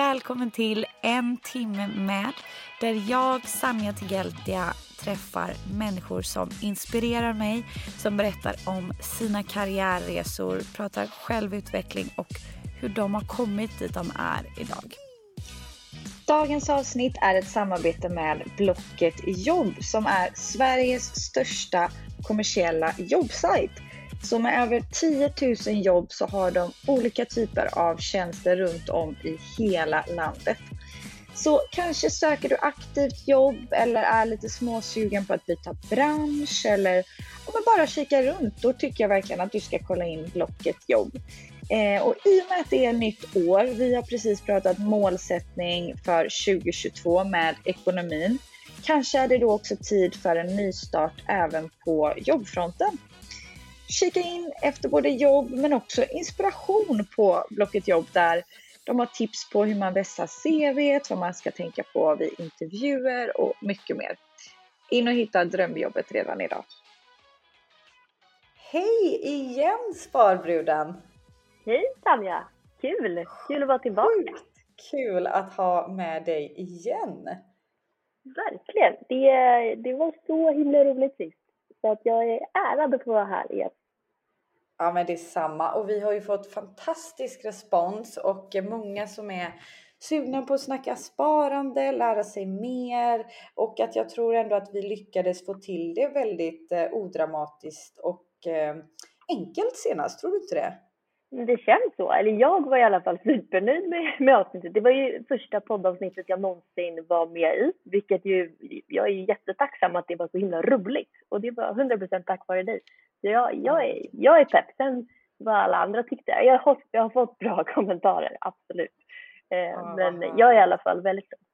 Välkommen till En timme med där jag, Sanja Tigeltia, träffar människor som inspirerar mig, som berättar om sina karriärresor, pratar självutveckling och hur de har kommit dit de är idag. Dagens avsnitt är ett samarbete med Blocket Jobb som är Sveriges största kommersiella jobbsajt. Så med över 10 000 jobb så har de olika typer av tjänster runt om i hela landet. Så kanske söker du aktivt jobb eller är lite småsugen på att byta bransch eller om bara kika runt. Då tycker jag verkligen att du ska kolla in Blocket jobb. Eh, och i och med att det är nytt år, vi har precis pratat målsättning för 2022 med ekonomin, kanske är det då också tid för en nystart även på jobbfronten. Kika in efter både jobb men också inspiration på Blocket jobb där de har tips på hur man vässar CV, vad man ska tänka på vid intervjuer och mycket mer. In och hitta drömjobbet redan idag. Hej igen Sparbruden! Hej Tanja! Kul! Kul att vara tillbaka. Kul att ha med dig igen. Verkligen! Det, det var så himla roligt sist. Så att jag är ärad att få vara här igen. Ja men det är samma och vi har ju fått fantastisk respons och många som är sugna på att snacka sparande, lära sig mer och att jag tror ändå att vi lyckades få till det väldigt eh, odramatiskt och eh, enkelt senast. Tror du inte det? Det känns så. Eller jag var i alla fall supernöjd med, med avsnittet. Det var ju första poddavsnittet jag någonsin var med i, vilket ju, jag är jättetacksam att det var så himla roligt. Och det var 100% tack vare dig. Så jag, jag, är, jag är pepp. Sen vad alla andra tyckte, jag har, jag har fått bra kommentarer, absolut. Eh, men jag är i alla fall väldigt nöjd.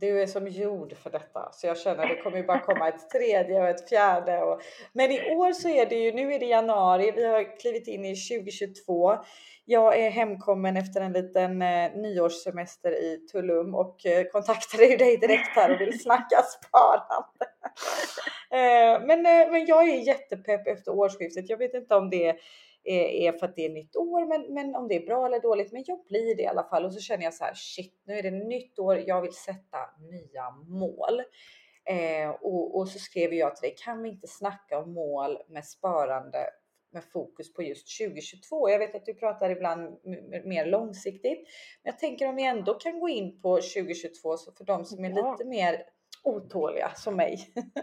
Du är som jord för detta, så jag känner att det kommer ju bara komma ett tredje och ett fjärde. Och... Men i år så är det ju, nu är det januari, vi har klivit in i 2022. Jag är hemkommen efter en liten eh, nyårssemester i Tulum och eh, kontaktade ju dig direkt här och vill snacka sparande. eh, men, eh, men jag är jättepepp efter årsskiftet. Jag vet inte om det är för att det är nytt år, men, men om det är bra eller dåligt. Men jag blir det i alla fall och så känner jag så här shit, nu är det nytt år. Jag vill sätta nya mål. Eh, och, och, så skrev jag till dig, kan vi inte snacka om mål med sparande med fokus på just 2022? Jag vet att du pratar ibland mer långsiktigt, men jag tänker om vi ändå kan gå in på 2022 så för de som är ja. lite mer otåliga som mig.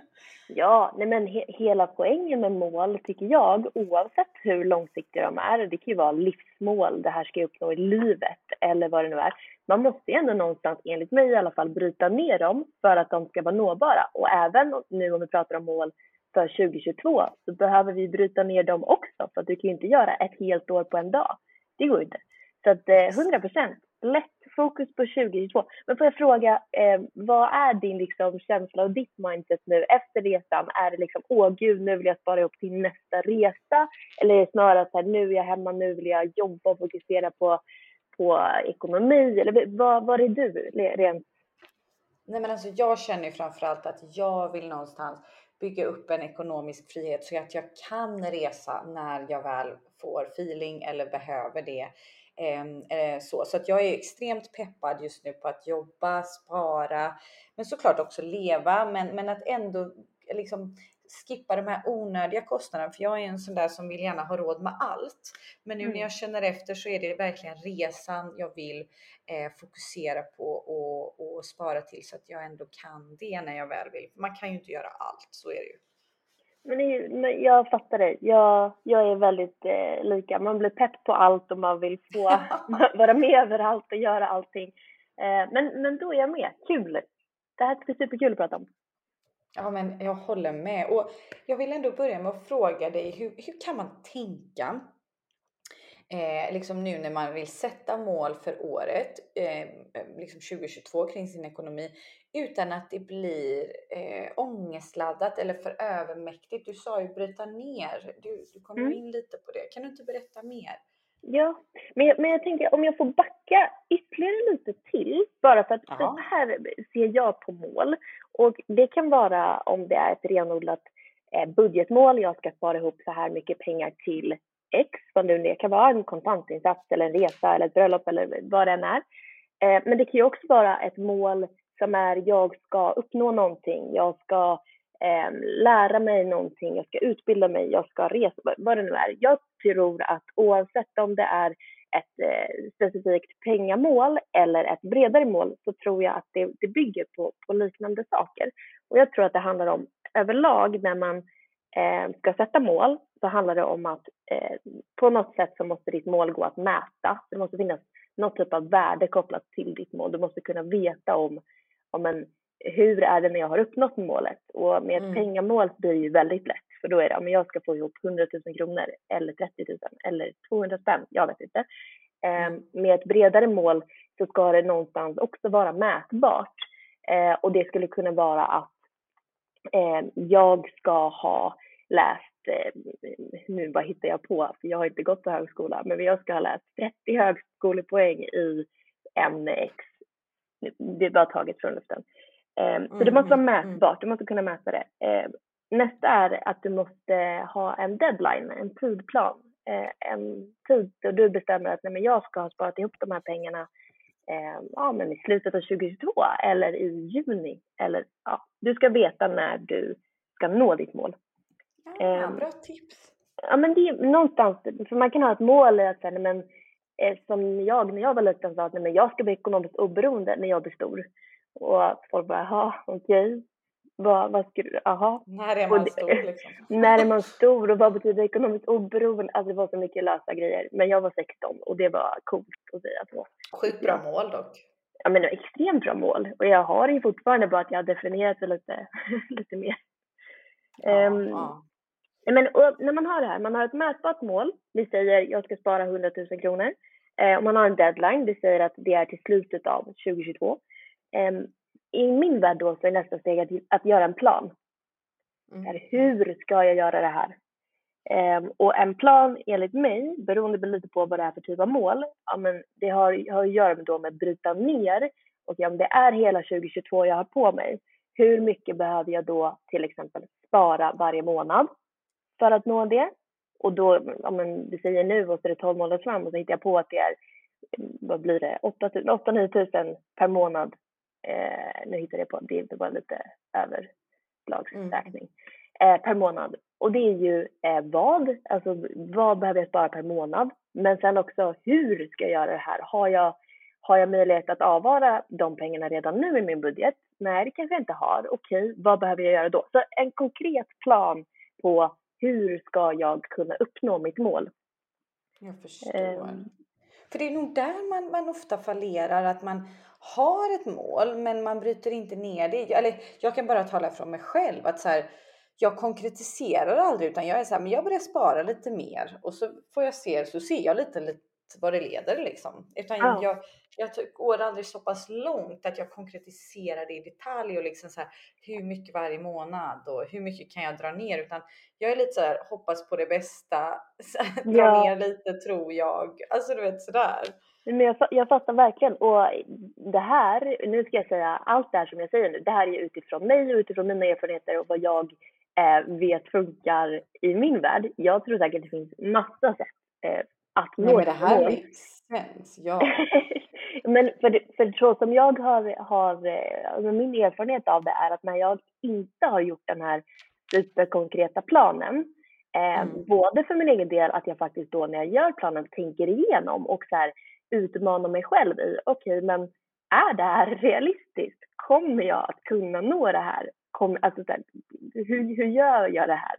ja, nej men he hela poängen med mål tycker jag, oavsett hur långsiktiga de är, det kan ju vara livsmål, det här ska jag uppnå i livet eller vad det nu är. Man måste ju ändå någonstans, enligt mig i alla fall, bryta ner dem för att de ska vara nåbara. Och även nu om vi pratar om mål för 2022 så behöver vi bryta ner dem också för att du kan ju inte göra ett helt år på en dag. Det går inte. Så att eh, 100 procent, lätt fokus på 2022. Men får jag fråga, eh, vad är din liksom, känsla och ditt mindset nu efter resan? Är det liksom, åh gud, nu vill jag spara ihop till nästa resa? Eller är det snarare så här, nu är jag hemma, nu vill jag jobba och fokusera på, på ekonomi? Eller vad, vad är du rent? Nej men alltså jag känner ju framförallt att jag vill någonstans bygga upp en ekonomisk frihet så att jag kan resa när jag väl får feeling eller behöver det. Ehm, eh, så så att jag är extremt peppad just nu på att jobba, spara, men såklart också leva, men, men att ändå liksom skippa de här onödiga kostnaderna, för jag är en sån där som vill gärna ha råd med allt. Men nu mm. när jag känner efter så är det verkligen resan jag vill eh, fokusera på och, och spara till så att jag ändå kan det när jag väl vill. Man kan ju inte göra allt, så är det ju. Men jag fattar dig. Jag, jag är väldigt eh, lika. Man blir pepp på allt och man vill få vara med överallt och göra allting. Eh, men, men då är jag med. Kul! Det här ska bli superkul att prata om. Ja, men jag håller med och jag vill ändå börja med att fråga dig hur, hur kan man tänka eh, liksom nu när man vill sätta mål för året, eh, liksom 2022 kring sin ekonomi, utan att det blir eh, ångestladdat eller för övermäktigt. Du sa ju bryta ner. Du, du kom mm. in lite på det. Kan du inte berätta mer? Ja, men jag, men jag tänker om jag får backa ytterligare lite till, bara för att så här ser jag på mål. Och det kan vara om det är ett renodlat eh, budgetmål, jag ska spara ihop så här mycket pengar till X, vad nu det kan vara, en kontantinsats eller en resa eller ett bröllop eller vad det än är. Eh, men det kan ju också vara ett mål som är jag ska uppnå någonting, jag ska eh, lära mig någonting, jag ska utbilda mig, jag ska resa, vad det nu är. Jag tror att oavsett om det är ett eh, specifikt pengamål eller ett bredare mål så tror jag att det, det bygger på, på liknande saker. Och jag tror att det handlar om överlag när man eh, ska sätta mål så handlar det om att eh, på något sätt så måste ditt mål gå att mäta. Det måste finnas något typ av värde kopplat till ditt mål. Du måste kunna veta om, om en, hur är det när jag har uppnått målet? Och med ett mm. pengamål blir det ju väldigt lätt för då är det om jag ska få ihop 100 000 kronor eller 30 000 eller 200 spänn, jag vet inte. Eh, med ett bredare mål så ska det någonstans också vara mätbart eh, och det skulle kunna vara att eh, jag ska ha läst, eh, nu bara hittar jag på, för jag har inte gått på högskola, men jag ska ha läst 30 högskolepoäng i ämne X. Det är bara taget från luften. Mm, så det måste vara mm, mm, mm. mätbart, du måste kunna mäta det. Eh, nästa är att du måste ha en deadline, en tidplan. Eh, en tid då du bestämmer att nej, men jag ska ha sparat ihop de här pengarna ja, men i slutet av 2022 eller i juni. Eller, ja, du ska veta när du ska nå ditt mål. Ja, bra tips. Ja, men det är någonstans, för man kan ha ett mål i att säga, men som jag när jag var liten sa att nej, men jag ska bli ekonomiskt oberoende när jag blir stor. Och folk bara, jaha, okej. Okay. Vad, vad ska du, aha. När är man det, stor liksom? när är man stor och vad betyder ekonomiskt oberoende? Alltså det var så mycket lösa grejer. Men jag var 16 och det var coolt att säga så. Sjukt bra mål dock. Ja men extremt bra mål. Och jag har ju fortfarande bara att jag har definierat det lite, lite mer. Ja, um, ja. Men när man har det här, man har ett mätbart mål. Vi säger jag ska spara 100 000 kronor. Eh, och man har en deadline. Vi säger att det är till slutet av 2022. Eh, I min värld då så är nästa steg att, att göra en plan. Mm. Hur ska jag göra det här? Eh, och en plan enligt mig, beroende lite på vad det är för typ av mål, ja, men det har, har att göra med, då med att bryta ner. Och om det är hela 2022 jag har på mig, hur mycket behöver jag då till exempel spara varje månad? För att nå det. Och då, om man, vi säger nu och så är det 12 månader fram och så hittar jag på att det är, vad blir det, 8-9 tusen per månad. Eh, nu hittar jag på, det är bara lite överslagsräkning. Mm. Eh, per månad. Och det är ju eh, vad, alltså vad behöver jag spara per månad? Men sen också hur ska jag göra det här? Har jag, har jag möjlighet att avvara de pengarna redan nu i min budget? Nej, det kanske jag inte har. Okej, vad behöver jag göra då? Så en konkret plan på hur ska jag kunna uppnå mitt mål? Jag förstår. Um, För det är nog där man, man ofta fallerar, att man har ett mål men man bryter inte ner det. Eller jag kan bara tala från mig själv att så här, jag konkretiserar aldrig utan jag är så här, men jag börjar spara lite mer och så får jag se, så ser jag lite, lite vad det leder liksom. Utan ja. jag, jag går aldrig så pass långt att jag konkretiserar det i detalj och liksom så här, hur mycket varje månad och hur mycket kan jag dra ner? Utan jag är lite så här, hoppas på det bästa, dra ja. ner lite tror jag. Alltså du vet sådär. Men jag, jag fattar verkligen och det här, nu ska jag säga allt det här som jag säger nu, det här är utifrån mig och utifrån mina erfarenheter och vad jag eh, vet funkar i min värld. Jag tror säkert det finns massa sätt eh, att Nej, men det här mål. makes ja. men för, för så som jag har, har alltså min erfarenhet av det är att när jag inte har gjort den här superkonkreta planen, eh, mm. både för min egen del att jag faktiskt då när jag gör planen tänker igenom och så här utmanar mig själv i, okej okay, men är det här realistiskt? Kommer jag att kunna nå det här? Kom, alltså, så här, hur, hur gör jag det här?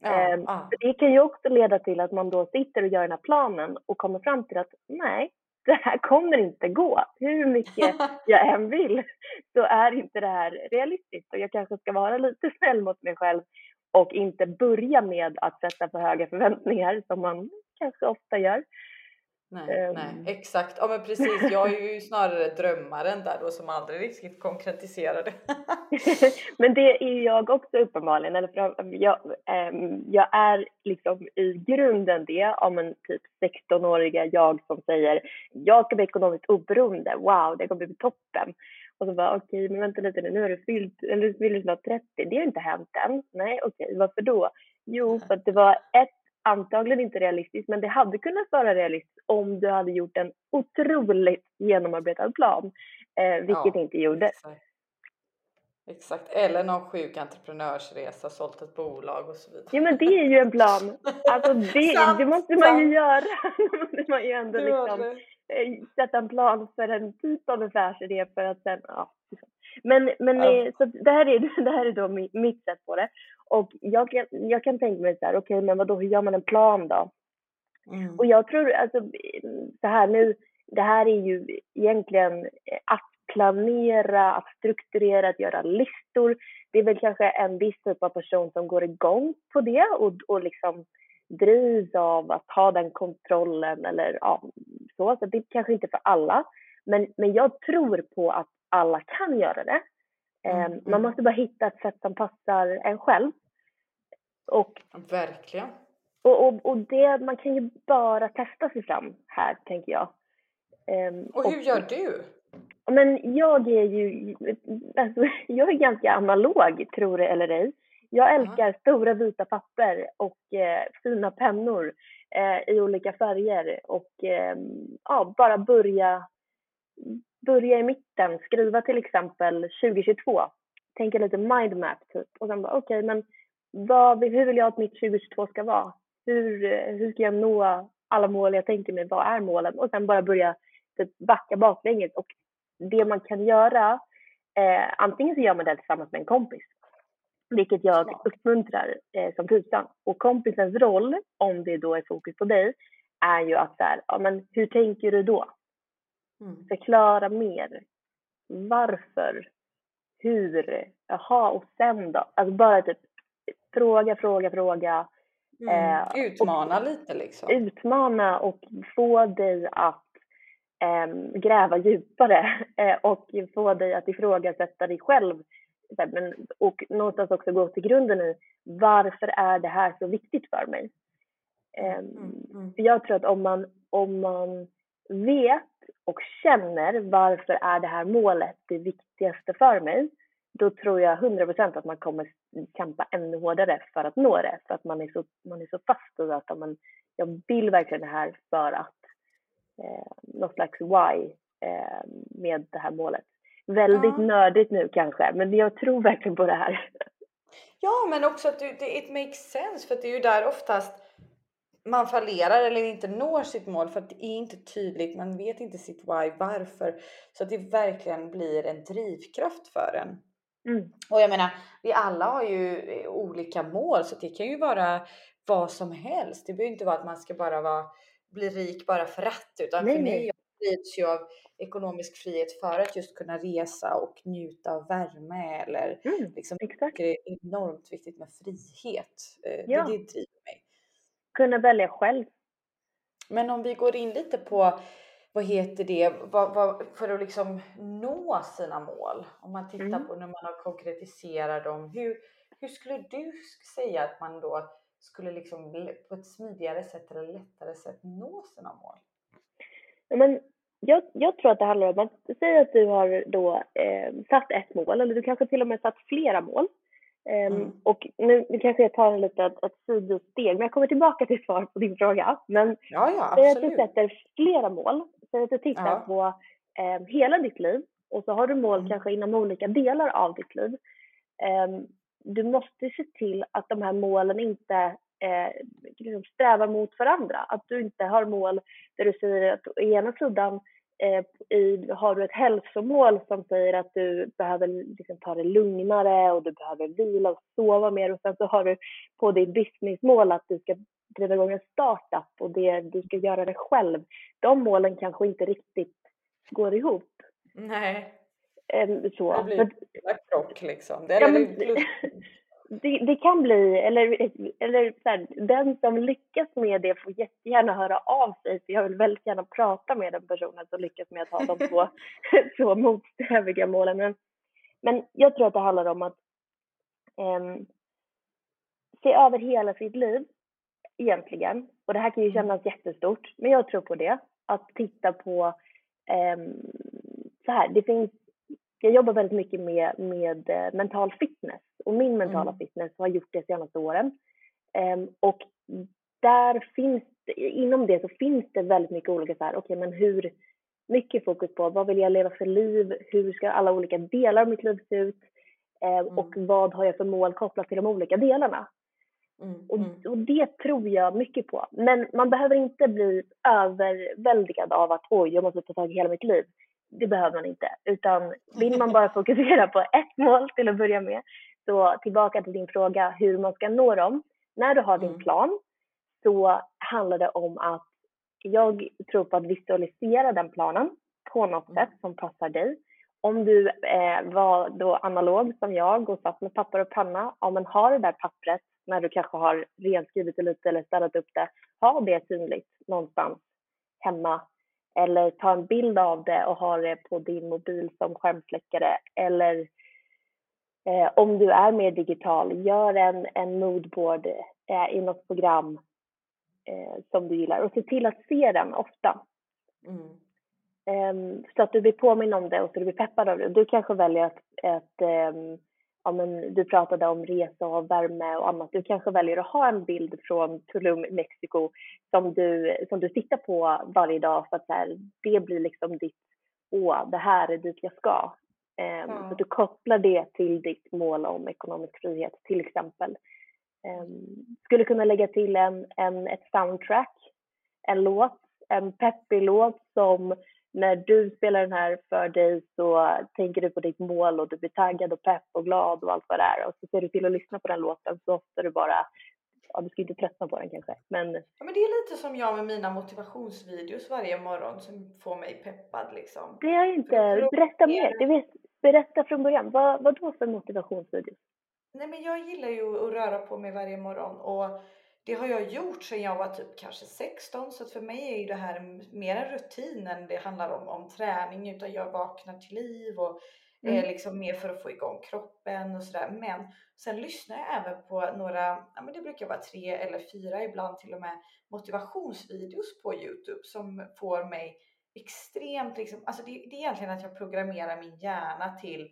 Ja, eh, ja. Det kan ju också leda till att man då sitter och gör den här planen och kommer fram till att nej, det här kommer inte gå. Hur mycket jag än vill så är inte det här realistiskt och jag kanske ska vara lite snäll mot mig själv och inte börja med att sätta för höga förväntningar som man kanske ofta gör. Nej, um, nej, exakt. Ja, men precis. Jag är ju snarare drömmaren där då som aldrig riktigt konkretiserar det. men det är jag också uppenbarligen. Eller för jag, um, jag är liksom i grunden det om en typ 16-åriga jag som säger jag ska bli ekonomiskt oberoende. Wow, det kommer bli toppen. Och så bara okej, okay, men vänta lite nu, nu har du fyllt, eller du fyller snart 30. Det har inte hänt än. Nej, okej, okay, varför då? Jo, för att det var ett antagligen inte realistiskt, men det hade kunnat vara realistiskt om du hade gjort en otroligt genomarbetad plan, eh, vilket ja, inte gjorde. Exakt. exakt. eller någon sjuk entreprenörsresa, sålt ett bolag och så vidare. Ja, men det är ju en plan. Alltså det, sant, det måste man ju göra. det måste man ju ändå liksom, eh, sätta en plan för en typ av affärsidé för att sen, ja. Men, men ja. Eh, så det, här är, det här är då mitt sätt på det. Och jag kan, jag kan tänka mig så här, okej, okay, men vadå, hur gör man en plan då? Mm. Och jag tror, alltså, så här nu, det här är ju egentligen att planera, att strukturera, att göra listor. Det är väl kanske en viss typ av person som går igång på det och, och liksom drivs av att ha den kontrollen eller ja, så. Så det är kanske inte för alla. Men, men jag tror på att alla kan göra det. Mm. Ehm, man mm. måste bara hitta ett sätt som passar en själv. Och, Verkligen. Och, och, och det, man kan ju bara testa sig fram här, tänker jag. Um, och hur och, gör du? Men jag är ju, alltså, jag är ganska analog, tror det eller ej. Jag älskar -huh. stora vita papper och eh, fina pennor eh, i olika färger och eh, ja, bara börja, börja i mitten. Skriva till exempel 2022. Tänka lite mindmap typ och sen bara okej, okay, men vad, hur vill jag att mitt 2022 ska vara? Hur, hur ska jag nå alla mål jag tänker mig? Vad är målen? Och sen bara börja typ, backa baklänges. Och det man kan göra, eh, antingen så gör man det tillsammans med en kompis, vilket jag uppmuntrar eh, som tusan. Och kompisens roll, om det då är fokus på dig, är ju att så här, ja men hur tänker du då? Mm. Förklara mer. Varför? Hur? Jaha, och sen då? Alltså bara typ fråga, fråga, fråga. Mm. Eh, utmana och, lite liksom. Utmana och få dig att eh, gräva djupare eh, och få dig att ifrågasätta dig själv. Men, och någonstans också gå till grunden i varför är det här så viktigt för mig? Ehm, mm, mm. För jag tror att om man, om man vet och känner varför är det här målet det viktigaste för mig, då tror jag 100% att man kommer kämpa ännu hårdare för att nå det. För att man är så, man är så fast i att man, jag vill verkligen det här för att eh, något slags why eh, med det här målet. Väldigt ja. nördigt nu kanske, men jag tror verkligen på det här. Ja, men också att det it makes sense för det är ju där oftast man fallerar eller inte når sitt mål för att det är inte tydligt. Man vet inte sitt why, varför så att det verkligen blir en drivkraft för en. Mm. Och jag menar, vi alla har ju eh, olika mål så det kan ju vara vad som helst. Det behöver inte vara att man ska bara vara, bli rik bara för att utan nej, för mig jag drivs ju av ekonomisk frihet för att just kunna resa och njuta av värme eller mm, liksom, exakt. det är enormt viktigt med frihet. Eh, ja. Det, det driver mig. Kunna välja själv. Men om vi går in lite på vad heter det, vad, vad, för att liksom nå sina mål. Om man tittar mm. på när man har konkretiserat dem. Hur, hur skulle du säga att man då skulle liksom på ett smidigare sätt eller lättare sätt nå sina mål? Men jag, jag tror att det handlar om att säga att du har då eh, satt ett mål eller du kanske till och med satt flera mål. Um, mm. Och nu, nu kanske jag tar en litet, ett sidosteg, men jag kommer tillbaka till svar på din fråga. Men ja, ja, säg att du sätter flera mål Säg att du tittar ja. på eh, hela ditt liv och så har du mål mm. kanske inom olika delar av ditt liv. Eh, du måste se till att de här målen inte eh, liksom strävar mot varandra. Att du inte har mål där du säger att å ena sidan i, har du ett hälsomål som säger att du behöver liksom, ta det lugnare och du behöver vila och sova mer och sen så har du på ditt businessmål att du ska driva igång en startup och det, du ska göra det själv. De målen kanske inte riktigt går ihop. Nej. Ehm, så. Det blir en krock liksom. Det, ja, men, det, det, kan bli, eller, eller så här, den som lyckas med det får jättegärna höra av sig för jag vill väldigt gärna prata med den personen som lyckas med att ha de två så motsträviga målen. Men, men jag tror att det handlar om att um, se över hela sitt liv egentligen. Och det här kan ju mm. kännas jättestort, men jag tror på det. Att titta på um, så här, det finns jag jobbar väldigt mycket med, med eh, mental fitness och min mentala mm. fitness har gjort det senaste åren. Um, och där finns inom det så finns det väldigt mycket olika så här, okej okay, men hur mycket fokus på vad vill jag leva för liv, hur ska alla olika delar av mitt liv se ut um, mm. och vad har jag för mål kopplat till de olika delarna. Mm. Och, mm. och, det tror jag mycket på. Men man behöver inte bli överväldigad av att oj, jag måste ta tag i hela mitt liv det behöver man inte. Utan vill man bara fokusera på ett mål till att börja med, så tillbaka till din fråga hur man ska nå dem. När du har din mm. plan så handlar det om att jag tror på att visualisera den planen på något mm. sätt som passar dig. Om du eh, var då analog som jag och satt med papper och penna, ja men ha det där pappret när du kanske har renskrivit det lite eller städat upp det, ha det synligt någonstans hemma eller ta en bild av det och ha det på din mobil som skärmsläckare eller eh, om du är mer digital, gör en, en moodboard eh, i något program eh, som du gillar och se till att se den ofta. Mm. Um, så att du blir påminn om det och så du blir peppad av det. Du kanske väljer att, att um, ja, men du pratade om resa och värme och annat. Du kanske väljer att ha en bild från Tulum, Mexiko som du, som du tittar på varje dag för att så här, det blir liksom ditt, åh, det här är dit jag ska. Mm. Så du kopplar det till ditt mål om ekonomisk frihet till exempel. Um, skulle kunna lägga till en, en, ett soundtrack, en låt, en peppig låt som när du spelar den här för dig så tänker du på ditt mål och du blir taggad och pepp och glad och allt vad det är och så ser du till att lyssna på den låten så ofta du bara ja, du ska inte tröttna på den kanske. Men... Ja, men det är lite som jag med mina motivationsvideos varje morgon som får mig peppad liksom. Det har jag inte. Berätta mer. Du vet, berätta från början. Vad, vad då för motivationsvideos? Nej, men jag gillar ju att röra på mig varje morgon och det har jag gjort sedan jag var typ kanske 16 så för mig är det här mer en rutin än det handlar om, om träning utan jag vaknar till liv och mm. är liksom mer för att få igång kroppen och sådär. Men sen lyssnar jag även på några, ja men det brukar vara tre eller fyra ibland till och med motivationsvideos på Youtube som får mig extremt liksom, alltså det, det är egentligen att jag programmerar min hjärna till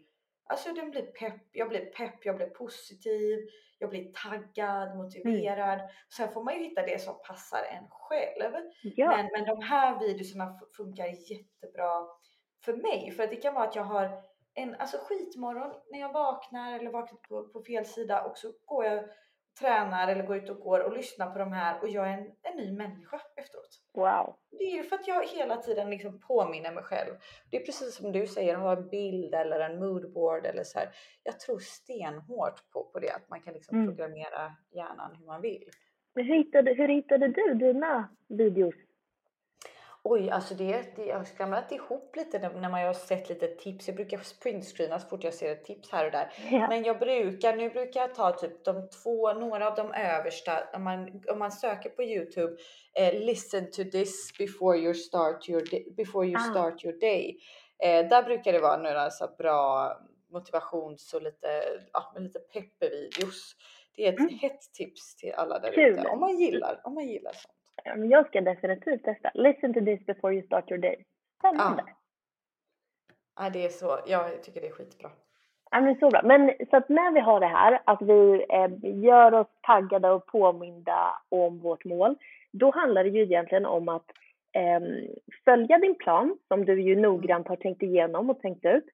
Alltså den blir pepp, jag blir pepp, jag blir positiv, jag blir taggad, motiverad. Mm. Sen får man ju hitta det som passar en själv. Ja. Men, men de här videorna funkar jättebra för mig. För att det kan vara att jag har en alltså skitmorgon när jag vaknar eller vaknar på, på fel sida och så går jag tränar eller går ut och går och lyssnar på de här och jag är en, en ny människa efteråt. Wow. Det är ju för att jag hela tiden liksom påminner mig själv. Det är precis som du säger, ha en bild eller en moodboard eller så här. Jag tror stenhårt på, på det, att man kan liksom mm. programmera hjärnan hur man vill. hur hittade, hur hittade du dina videos? Oj, alltså det, det, jag har skramlat ihop lite när man har sett lite tips. Jag brukar printscreena så fort jag ser ett tips här och där. Ja. Men jag brukar, nu brukar jag ta typ de två, några av de översta. Om man, om man söker på Youtube, eh, listen to this before you start your, day, before you ah. start your day. Eh, där brukar det vara några så bra motivations och lite, ja, lite peppvideos. Det är ett mm. hett tips till alla där ute om man gillar, om man gillar sånt jag ska definitivt testa. Listen to this before you start your day. Spännande. Ja. ja, det är så. Jag tycker det är skitbra. Ja, men så bra. Men så att när vi har det här, att vi eh, gör oss taggade och påminda om vårt mål, då handlar det ju egentligen om att eh, följa din plan som du ju noggrant har tänkt igenom och tänkt ut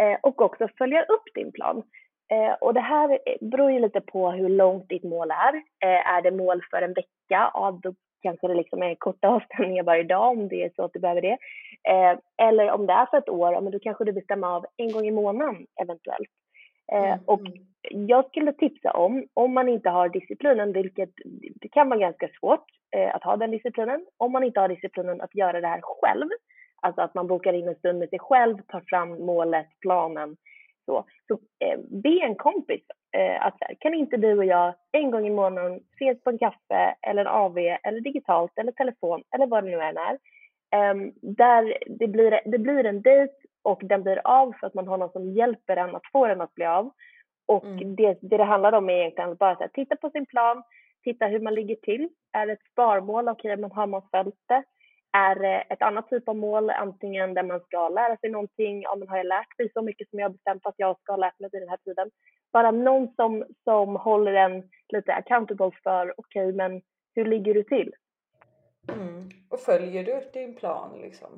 eh, och också följa upp din plan. Eh, och det här beror ju lite på hur långt ditt mål är. Eh, är det mål för en vecka, ja, då kanske det liksom är korta avstämningar varje dag om det är så att du behöver det. Eh, eller om det är för ett år, men då kanske du bestämmer av en gång i månaden eventuellt. Eh, mm. Och jag skulle tipsa om, om man inte har disciplinen, vilket det kan vara ganska svårt eh, att ha den disciplinen, om man inte har disciplinen att göra det här själv, alltså att man bokar in en stund med sig själv, tar fram målet, planen, så, så eh, be en kompis eh, att här, kan inte du och jag en gång i månaden ses på en kaffe eller en AV eller digitalt eller telefon eller vad det nu än är. Eh, där det blir, det blir en dejt och den blir av för att man har någon som hjälper en att få den att bli av. Och mm. det, det det handlar om är egentligen att bara här, titta på sin plan, titta hur man ligger till. Är det ett sparmål, okej, okay, men har man följt det? Är det ett annat typ av mål, antingen där man ska lära sig någonting, ja men har jag lärt mig så mycket som jag bestämt att jag ska ha lärt mig vid den här tiden? Bara någon som, som håller en lite accountable för, okej okay, men hur ligger du till? Mm. Och följer du din plan liksom?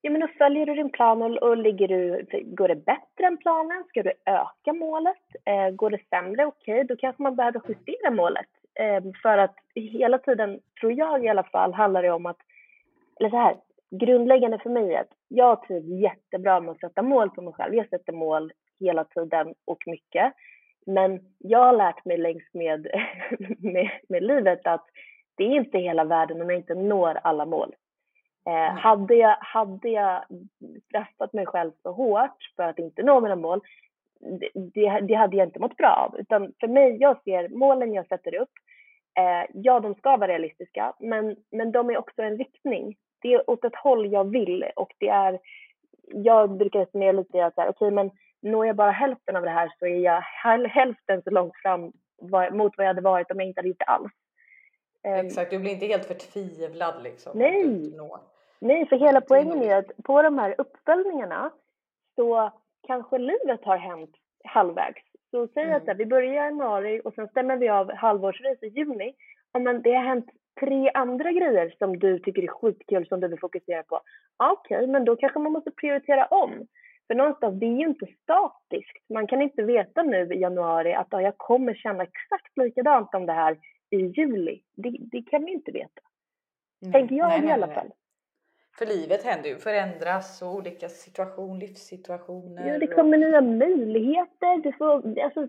Ja men då följer du din plan och, och ligger du, går det bättre än planen? Ska du öka målet? Eh, går det sämre? Okej, okay, då kanske man behöver justera målet. Eh, för att hela tiden, tror jag i alla fall, handlar det om att eller så här, grundläggande för mig är att jag trivs jättebra med att sätta mål på mig själv. Jag sätter mål hela tiden och mycket. Men jag har lärt mig längs med, med, med livet att det är inte hela världen om jag inte når alla mål. Eh, hade, jag, hade jag straffat mig själv så hårt för att inte nå mina mål, det, det, det, hade jag inte mått bra av. Utan för mig, jag ser målen jag sätter upp, eh, ja de ska vara realistiska, men, men de är också en riktning det är åt ett håll jag vill och det är, jag brukar resonera lite att okej okay, men når jag bara hälften av det här så är jag hälften så långt fram mot vad jag hade varit om jag inte hade gjort det alls. Ehm, Exakt, du blir inte helt förtvivlad liksom. Nej, nej för hela poängen är att på de här uppföljningarna så kanske livet har hänt halvvägs. Så säg mm. att vi börjar i januari och sen stämmer vi av halvårsvis i juni. Ja, men det har hänt tre andra grejer som du tycker är skitkul som du vill fokusera på. Okej, okay, men då kanske man måste prioritera om. För någonstans, det är ju inte statiskt. Man kan inte veta nu i januari att jag kommer känna exakt likadant om det här i juli. Det, det kan vi inte veta. Nej, Tänker jag nej, i alla nej, fall. För livet händer ju, förändras och olika situation, livssituationer. Ja, det kommer och... nya möjligheter. Du får, alltså,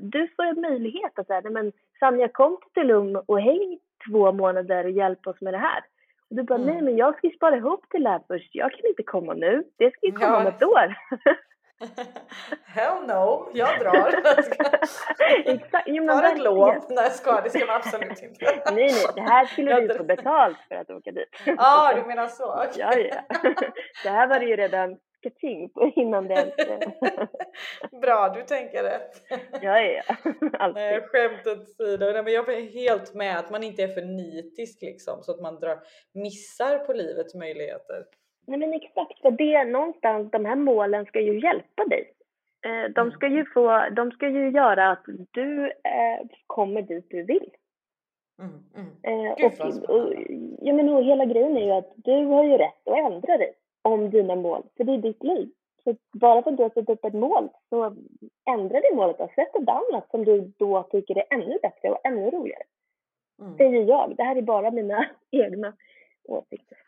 du får en möjlighet att säga, men Sanja kom till Lund och häng två månader och hjälpa oss med det här. Och du bara, mm. nej men jag ska spara ihop till det här först. Jag kan inte komma nu. Det ska ju komma ja. om ett år. Hell no, jag drar. Exakt. Jo, Tar ett lån. Nej, ska, det ska man absolut inte. nej, nej, det här skulle du få betalt för att åka dit. Ja, ah, du menar så? Okay. Ja, ja. Det här var det ju redan på innan det Bra, du tänker rätt. ja, ja, alltid. Nej, skämt åsido. Nej, men jag är helt med att man inte är för nitisk liksom så att man drar, missar på livets möjligheter. Nej men exakt, för det någonstans, de här målen ska ju hjälpa dig. Eh, de ska ju få, de ska ju göra att du eh, kommer dit du vill. Mm, mm. Eh, Gud, och, och, ja, men och hela grejen är ju att du har ju rätt att ändra dig om dina mål, för det är ditt liv. Så bara för att du har satt upp ett mål så ändra det målet och sätt ett annat som du då tycker är ännu bättre och ännu roligare. Mm. Säger jag. Det här är bara mina egna åsikter.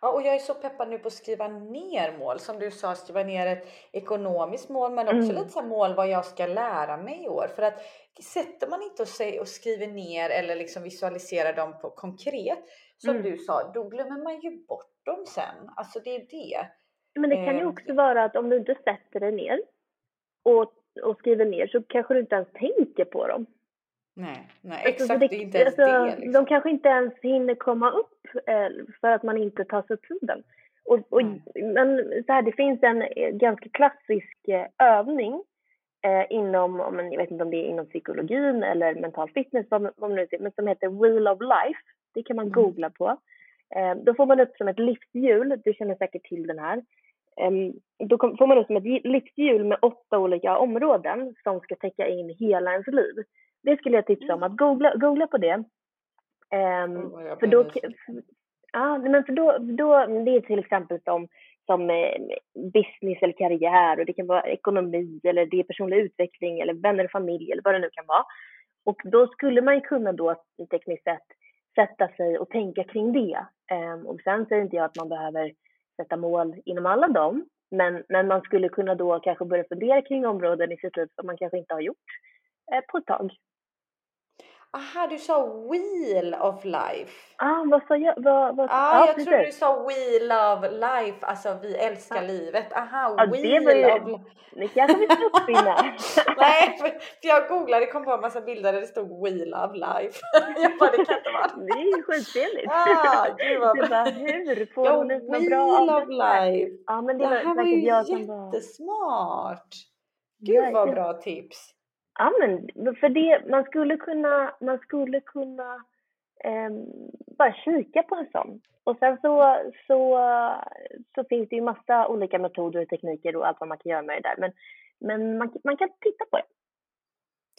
Ja, och jag är så peppad nu på att skriva ner mål. Som du sa, skriva ner ett ekonomiskt mål men också mm. lite så mål vad jag ska lära mig i år. För att sätter man inte och, och skriver ner eller liksom visualiserar dem på konkret som mm. du sa, då glömmer man ju bort dem sen. Alltså det är det. Men det kan ju ehm. också vara att om du inte sätter dig ner och, och skriver ner så kanske du inte ens tänker på dem. Nej, nej alltså, exakt. Det, det, är inte ens alltså, det. Liksom. De kanske inte ens hinner komma upp eh, för att man inte tar sig tiden. Och, och, men så här, det finns en eh, ganska klassisk eh, övning eh, inom, jag vet inte om det är inom psykologin eller mental fitness, vad, vad man nu säger, men som heter Wheel of Life. Det kan man mm. googla på. Eh, då får man upp som ett livshjul, du känner säkert till den här. Eh, då får man upp som ett livshjul med åtta olika områden som ska täcka in hela ens liv. Det skulle jag tipsa om, att googla, googla på det. oh, för då, ja, men för då, då, det är till exempel som, som eh, business eller karriär och det kan vara ekonomi eller det är personlig utveckling eller vänner och familj eller vad det nu kan vara. Och då skulle man ju kunna då tekniskt sett sätta sig och tänka kring det. Ehm, och sen säger inte jag att man behöver sätta mål inom alla dem, Men, men man skulle kunna då kanske börja fundera kring områden i sitt liv som man kanske inte har gjort eh, på ett tag. Aha, du sa Wheel of Life. Ah, vad sa jag? Vad, vad, ah, ja, jag precis. tror du sa We Love Life, alltså vi älskar ah. livet. Aha, ja, Wheel det var ju, of Det kanske vi ska uppfinna. Nej, för, jag googlade, det kom på en massa bilder där det stod We Love Life. jag bara, det kan inte vara det. är ju skittrevligt. Ah, gud vad bra. Bara, hur får ja, hon ut något bra Wheel of Life. Ja, men det, det här var ju jättesmart. Gud vad bra tips. Ja, men för det, man skulle kunna, man skulle kunna eh, bara kika på en sån. Och sen så, så, så finns det ju massa olika metoder och tekniker och allt vad man kan göra med det där. Men, men man, man kan titta på det.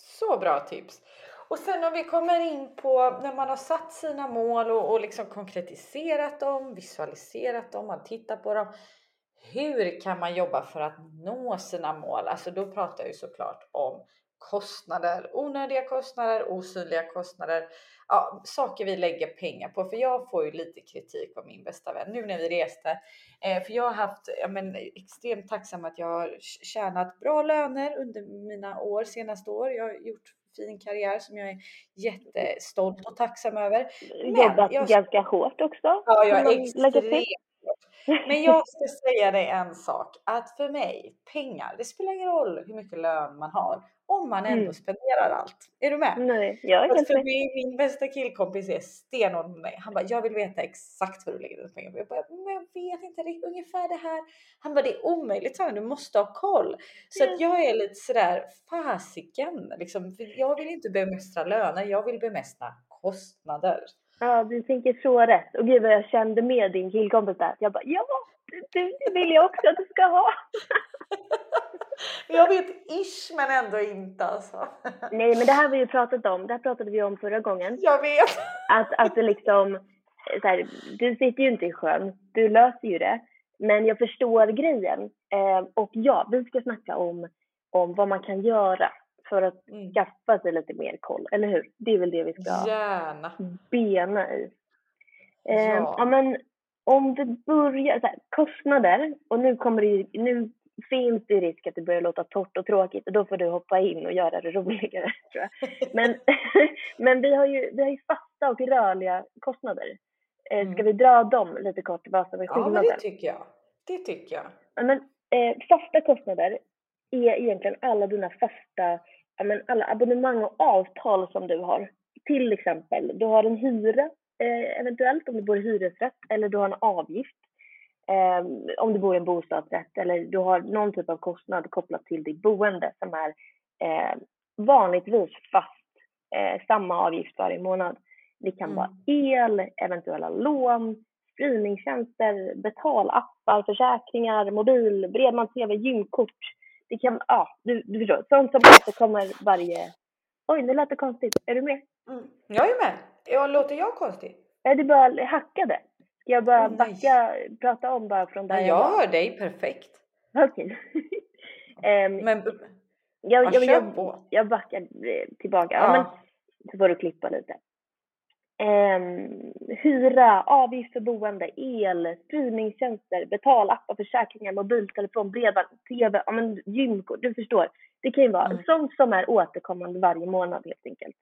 Så bra tips! Och sen om vi kommer in på när man har satt sina mål och, och liksom konkretiserat dem, visualiserat dem, man tittar på dem. Hur kan man jobba för att nå sina mål? Alltså då pratar jag ju såklart om kostnader, onödiga kostnader, osynliga kostnader, ja, saker vi lägger pengar på. För jag får ju lite kritik av min bästa vän nu när vi reste. Eh, för jag har haft, ja, men, extremt tacksam att jag har tjänat bra löner under mina år, senaste år. Jag har gjort fin karriär som jag är jättestolt och tacksam över. Men Jobbat jag, ganska hårt också. Ja, jag är extremt men jag ska säga dig en sak, att för mig, pengar, det spelar ingen roll hur mycket lön man har om man ändå mm. spenderar allt. Är du med? Nej, jag är helt för min, min bästa killkompis är stenhård med mig. Han bara, jag vill veta exakt vad du lägger dina pengar på. Jag bara, men jag vet inte, det är ungefär det här. Han bara, det är omöjligt, han, du måste ha koll. Så mm. att jag är lite sådär, fasiken, liksom, jag vill inte bemästra löner, jag vill bemästra kostnader. Ja, du tänker så rätt. Och gud vad jag kände med din killkompis där. Jag bara, ja, det, det vill jag också att du ska ha. jag vet ish men ändå inte alltså. Nej men det här har vi ju pratat om, det här pratade vi om förra gången. Jag vet. Att, att det liksom, så här, du sitter ju inte i sjön, du löser ju det. Men jag förstår grejen. Eh, och ja, vi ska snacka om, om vad man kan göra för att mm. skaffa sig lite mer koll, eller hur? Det är väl det vi ska Gärna. bena i. Eh, ja. ja. men om du börjar, så här, kostnader, och nu kommer det nu finns det risk att det börjar låta torrt och tråkigt och då får du hoppa in och göra det roligare. Tror jag. Men, men vi, har ju, vi har ju fasta och rörliga kostnader. Eh, ska mm. vi dra dem lite kort, vad som är skillnaden? Ja, men det tycker jag. Det tycker jag. Men, eh, fasta kostnader är egentligen alla dina fasta, men alla abonnemang och avtal som du har. Till exempel, du har en hyra eh, eventuellt om du bor i hyresrätt eller du har en avgift eh, om du bor i en bostadsrätt eller du har någon typ av kostnad kopplat till ditt boende som är eh, vanligtvis fast eh, samma avgift varje månad. Det kan mm. vara el, eventuella lån, streamingtjänster, betalappar, försäkringar, mobil, bredbands-tv, gymkort. Det kan, ja, du, du förstår, sånt som återkommer varje... Oj, nu lät det konstigt. Är du med? Mm. Jag är med. Ja, låter jag konstig? Ja, du bara hackade. Ska jag bara oh, backa, prata om bara från där ja, jag, jag hör dig perfekt. Okej. Okay. um, men jag, jag, jag, jag, jag backar eh, tillbaka. Ja. ja. men, så får du klippa lite. Um, hyra, avgift för boende, el, streamingtjänster, betalappar, försäkringar, mobiltelefon, bredband, tv, ja, men gymkort. Du förstår. Det kan ju vara mm. sånt som är återkommande varje månad helt enkelt.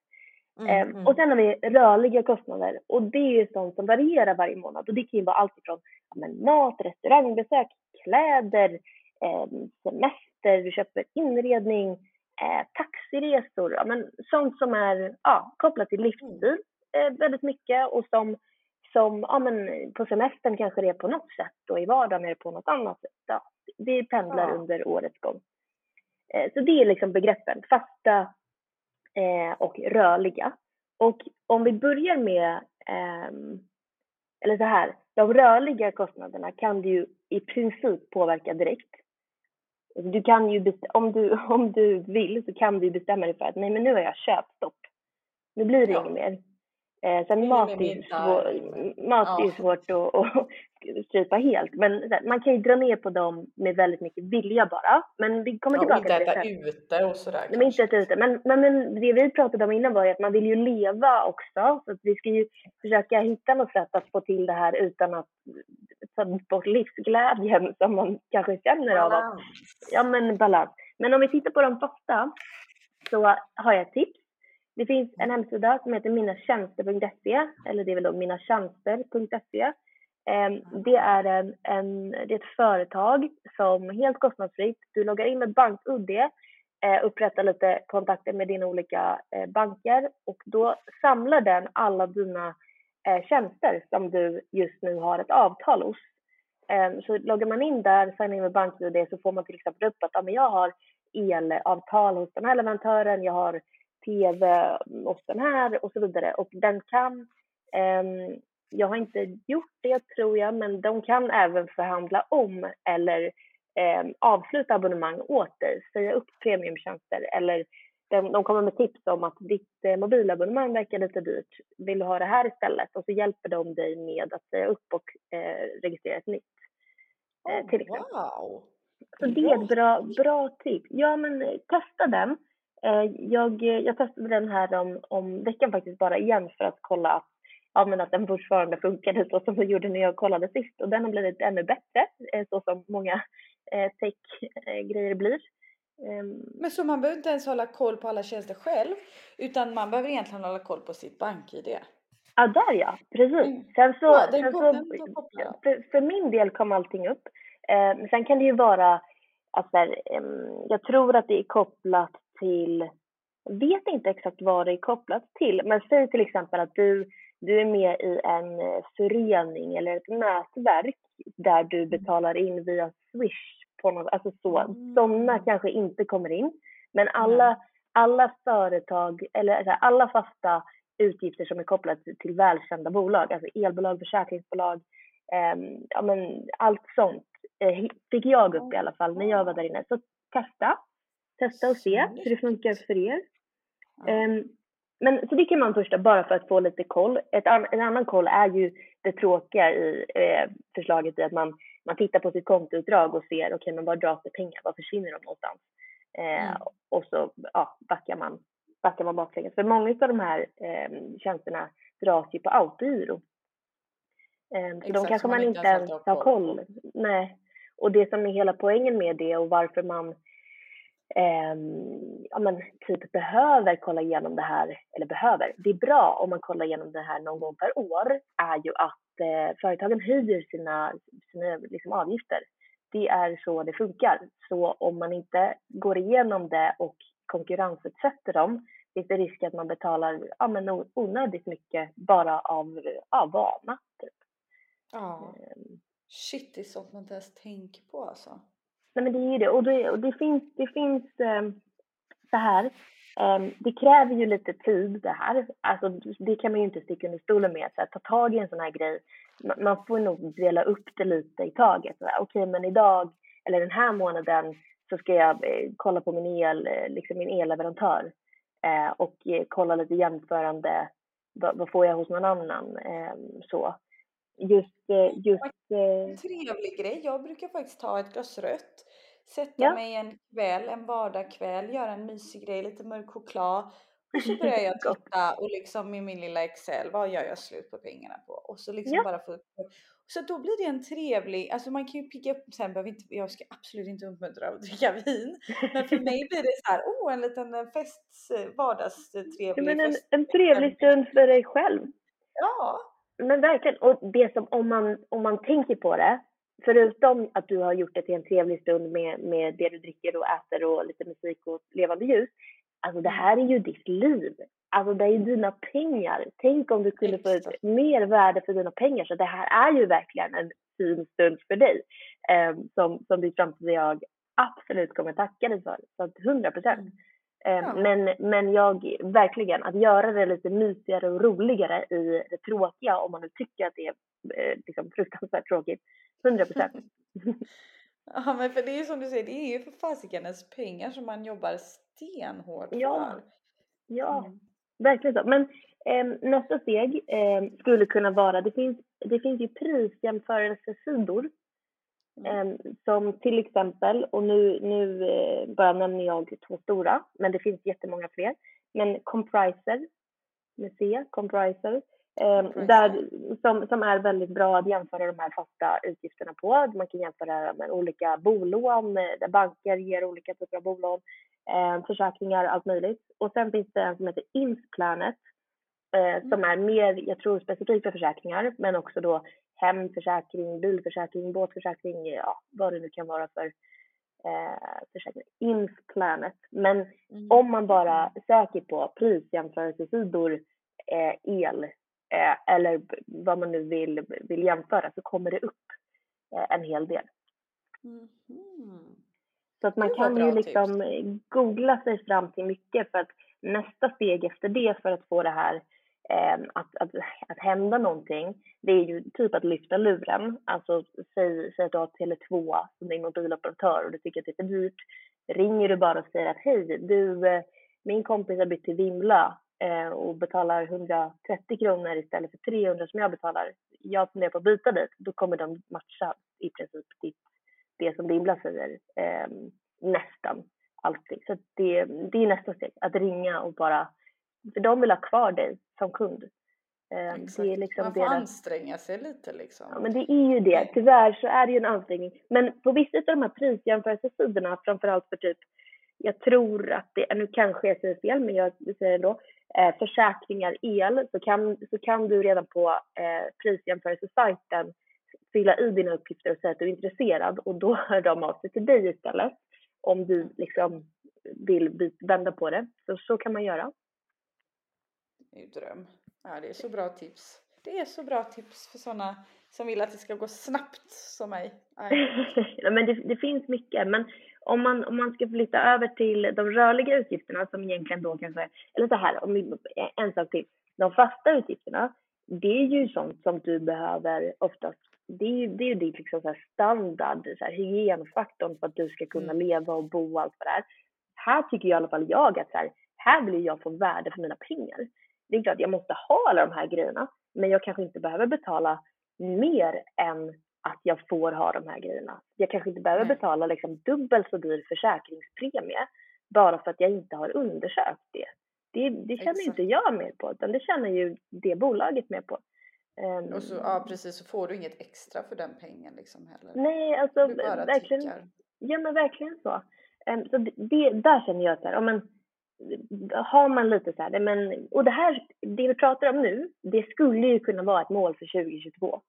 Mm, ehm, mm. Och sen har vi rörliga kostnader och det är sånt som varierar varje månad och det kan ju vara allt ifrån ja, mat, restaurangbesök, kläder, eh, semester, du köper inredning, eh, taxiresor, ja, men sånt som är ja, kopplat till livsstil eh, väldigt mycket och som, som ja, men på semestern kanske det är på något sätt och i vardagen är det på något annat sätt. Ja, det pendlar ja. under årets gång. Eh, så det är liksom begreppen, fasta eh, och rörliga. Och om vi börjar med, eh, eller så här, de rörliga kostnaderna kan du ju i princip påverka direkt. Du kan ju, om du, om du vill så kan du bestämma dig för att nej men nu har jag köpstopp. Nu blir det ja. inget mer. Eh, sen mat är, ju svår, mat ja. är svårt att, att strypa helt, men man kan ju dra ner på dem med väldigt mycket vilja bara. Men vi kommer tillbaka till det. Inte äta ute och sådär. Men inte äta ute. Men, men, men det vi pratade om innan var ju att man vill ju leva också. Så att vi ska ju försöka hitta något sätt att få till det här utan att ta bort livsglädjen som man kanske känner av att, Balans. ja men balans. Men om vi tittar på de första så har jag ett tips. Det finns en hemsida som heter minatjänster.se eller det är väl då minatjänster.se. Ehm, Det är, en, en, det är ett företag som helt kostnadsfritt, du loggar in med BankUD, eh, upprättar lite kontakter med dina olika eh, banker och då samlar den alla dina eh, tjänster som du just nu har ett avtal hos. Ehm, Så loggar man in där, signar in med BankID så får man till exempel upp att ja, men jag har elavtal hos den här leverantören, jag har tv hos den här och så vidare. Och den kan, ehm, jag har inte gjort det tror jag, men de kan även förhandla om eller ehm, avsluta abonnemang åt dig, säga upp premiumtjänster eller de, de kommer med tips om att ditt eh, mobilabonnemang verkar lite dyrt. Vill du ha det här istället? Och så hjälper de dig med att säga upp och eh, registrera ett nytt. eh, till exempel. Wow! Så det är ett bra, bra tips. Ja, men eh, testa den. Eh, Jag, jag testade den här om, om veckan faktiskt bara igen för att kolla att, ja, men att den fortfarande funkade så som den gjorde när jag kollade sist. Och den har blivit ännu bättre, eh, så som många eh, tech-grejer blir. Ehm, Men så man behöver inte ens hålla koll på alla tjänster själv utan man behöver egentligen hålla koll på sitt bank-id. Ja, där ja, precis. Mm. Sen så, Ja, sen så för, för min del kom allting upp. Eh, men sen kan det ju vara, alltså, em, jag tror att det är kopplat till, vet inte exakt vad det är kopplat till, men säg till exempel att du, du är med i en eh, förening eller ett nätverk där du betalar in via Swish på något, alltså så, Mm. sådana kanske inte kommer in. Men alla, alla företag, eller alla fasta utgifter som är kopplade till- välkända bolag, alltså elbolag, försäkringsbolag, ehm, ja men allt sånt eh, fick jag upp i alla fall när jag var där inne. Så testa, testa och se hur det funkar för er. Ehm, men så det kan man först bara för att få lite koll. Ett en annan koll är ju det tråkiga i eh, förslaget i att man, man tittar på sitt kontoutdrag och ser, okej men var dras det pengar, var försvinner de någonstans? Eh, Mm. Och så ja, backar man, backar man baklänges. För många av de här eh, tjänsterna dras ju på autogiro. Eh, så de Exakt, kanske som man man inte ens har koll. koll Nej. Och det som är hela poängen med det och varför man ehm, ja, men typ behöver kolla igenom det här, eller behöver, det är bra om man kollar igenom det här någon gång per år, är ju att eh, företagen höjer sina, sina liksom, avgifter. Det är så det funkar. Så om man inte går igenom det och konkurrensutsätter dem finns det risk att man betalar ja, men onödigt mycket bara av, av vana. Typ. ja. Ehm, Shit, det är sånt man inte ens tänker på alltså. Nej men det är ju det. Och det, och det finns, det finns ehm, så här. ehm, det kräver ju lite tid det här. Alltså det kan man ju inte sticka under stolen med. Så här, ta tag i en sån här grej. Man, man får nog dela upp det lite i taget. Okej, okay, Okej men idag eller den här månaden så ska jag eh, kolla på min el, eh, liksom min elleverantör. Eh, och eh, kolla lite jämförande. Vad, vad får jag hos någon annan? Ehm, så. Just, eh, just eh, En trevlig grej. Jag brukar faktiskt ta ett glas rött, sätta Ja. mig en kväll, en vardagskväll, göra en mysig grej, lite mörk choklad. Och så börjar jag titta och liksom i min lilla Excel, vad gör jag slut på pengarna på? Och så liksom Ja. bara få upp. Så då blir det en trevlig, alltså man kan ju picka upp, sen behöver inte, jag ska absolut inte uppmuntra att dricka vin. Men för mig blir det så här, oh en liten eh, fest, eh, Ja, vardagstrevlig men en, fest. en trevlig stund för dig själv. Ja, Men verkligen. Och det som, om man, om man tänker på det, förutom att du har gjort det till en trevlig stund med, med det du dricker och äter och lite musik och levande ljus. Alltså det här är ju ditt liv. Alltså det är ju dina pengar. Tänk om du kunde få ut mer värde för dina pengar. Så det här är ju verkligen en fin stund för dig. Eh, som, som ditt framtida jag absolut kommer tacka dig för. Så att 100 procent. Mm. Eh, Ja. Men, men jag, verkligen, att göra det lite mysigare och roligare i det tråkiga, om man nu tycker att det är eh, liksom fruktansvärt tråkigt. 100 procent. Ja men för det är ju som du säger, det är ju för fasiken ens pengar som man jobbar stenhårt Ja. för. Ja, Mm. verkligen så. Men eh, nästa steg eh, skulle kunna vara, det finns, det finns ju prisjämförelsesidor Mm. eh, som till exempel, och nu, nu eh, bara nämner jag två stora, men det finns jättemånga fler. Men Compriser, med C, Compriser, Eh, där, som, som är väldigt bra att jämföra de här fasta utgifterna på. Man kan jämföra med olika bolån där banker ger olika typer av bolån, eh, försäkringar, allt möjligt. Och sen finns det en som heter Insplanet eh, som mm. är mer, jag tror specifikt för försäkringar, men också då hemförsäkring, bilförsäkring, båtförsäkring, ja, vad det nu kan vara för eh, försäkring. Insplanet. Men mm. om man bara söker på prisjämförelsesidor, eh, el eh, eller vad man nu vill, vill jämföra så kommer det upp eh, en hel del. Mm. Så att man kan ju liksom tips. googla sig fram till mycket för att nästa steg efter det för att få det här Ehm, att, att, att hända någonting, det är ju typ att lyfta luren. Alltså säg, säg att du har Tele2 som din mobiloperatör och du tycker att det är för dyrt. Ringer du bara och säger att hej, du, eh, min kompis har bytt till Vimla eh, och betalar 130 kronor istället för 300 som jag betalar. Jag funderar på att byta dit. Då kommer de matcha i princip ditt, det som Vimla säger. Eh, nästan alltid. Så det, det är nästa steg, att ringa och bara för de vill ha kvar dig som kund. Exakt. Det är liksom Man får deras... anstränga sig lite liksom. Ja, men det är ju det. Tyvärr så är det ju en ansträngning. Men på vissa av de här prisjämförelsesidorna, framförallt för typ, jag tror att det, nu kanske jag säger fel, men jag säger ändå, eh, försäkringar el, så kan, så kan du redan på eh, prisjämförelsesajten fylla i dina uppgifter och säga att du är intresserad och då hör de av sig till dig istället om du liksom vill vända på det. Så, så kan man göra. Är ju dröm. Ja, det är så bra tips. Det är så bra tips för sådana som vill att det ska gå snabbt som mig. ja, men det, det, finns mycket, men om man, om man ska flytta över till de rörliga utgifterna som egentligen då kanske, eller så här, om en sak till. De fasta utgifterna, det är ju sånt som du behöver oftast det är ju det är ditt liksom så standard, så här, hygienfaktorn för att du ska kunna mm. leva och bo och allt vad det är. Här tycker i alla fall jag att så här, här vill jag få värde för mina pengar det är klart jag måste ha alla de här grejerna, men jag kanske inte behöver betala mer än att jag får ha de här grejerna. Jag kanske inte behöver betala liksom dubbelt så dyr försäkringspremie bara för att jag inte har undersökt det. Det, det känner Exakt. inte jag med på, utan det känner ju det bolaget med på. Um, och så, ja precis, så får du inget extra för den pengen liksom heller. Nej, alltså verkligen. Tickar. Ja men verkligen så. Um, så det, där känner jag att här, men har man lite så här, men, och det här, det vi pratar om nu, det skulle ju kunna vara ett mål för 2022.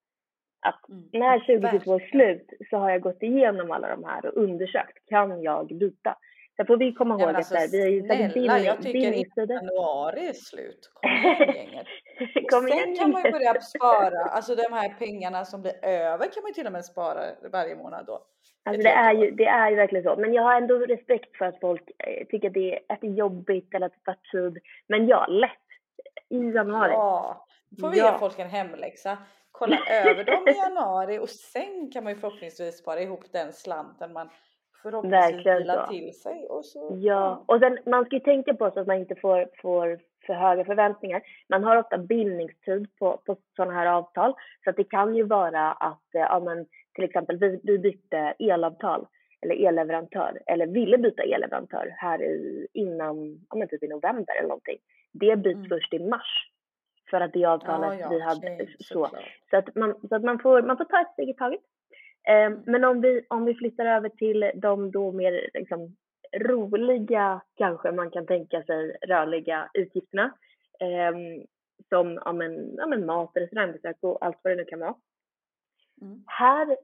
Att mm. när 2022 är slut så har jag gått igenom alla de här och undersökt, kan jag byta? Sen får vi komma ihåg ja, alltså, att vi har ju snälla, jag tycker inte januari är slut. Kom igen gänget. Kom igen, sen kan man ju börja spara, alltså de här pengarna som blir över kan man ju till och med spara varje månad då. Alltså det, är ju, det är ju verkligen så. Men jag har ändå respekt för att folk eh, tycker att det är, att det är jobbigt eller att det tar tid. Men ja, lätt. I januari. Ja, får vi ja. ge folk en hemläxa. Kolla över dem i januari och sen kan man ju förhoppningsvis spara ihop den slanten man förhoppningsvis vilar till sig. Och så, ja, och sen, man ska ju tänka på så att man inte får, får för höga förväntningar. Man har ofta bildningstid på, på sådana här avtal. Så att det kan ju vara att eh, ja, men, till exempel vi, vi bytte elavtal eller elleverantör eller ville byta elleverantör här i, innan, ja men typ i november eller någonting. Det byts mm. först i mars för att det avtalet ja, ja, vi hade okay, så. Så att, man, så att man, får, man får ta ett steg i taget. Eh. Men om vi, om vi flyttar över till de då mer liksom, roliga, kanske man kan tänka sig, rörliga utgifterna. Eh, som ja, men, ja, men mat, restaurangbesök och allt vad det nu kan vara. Mm. Här,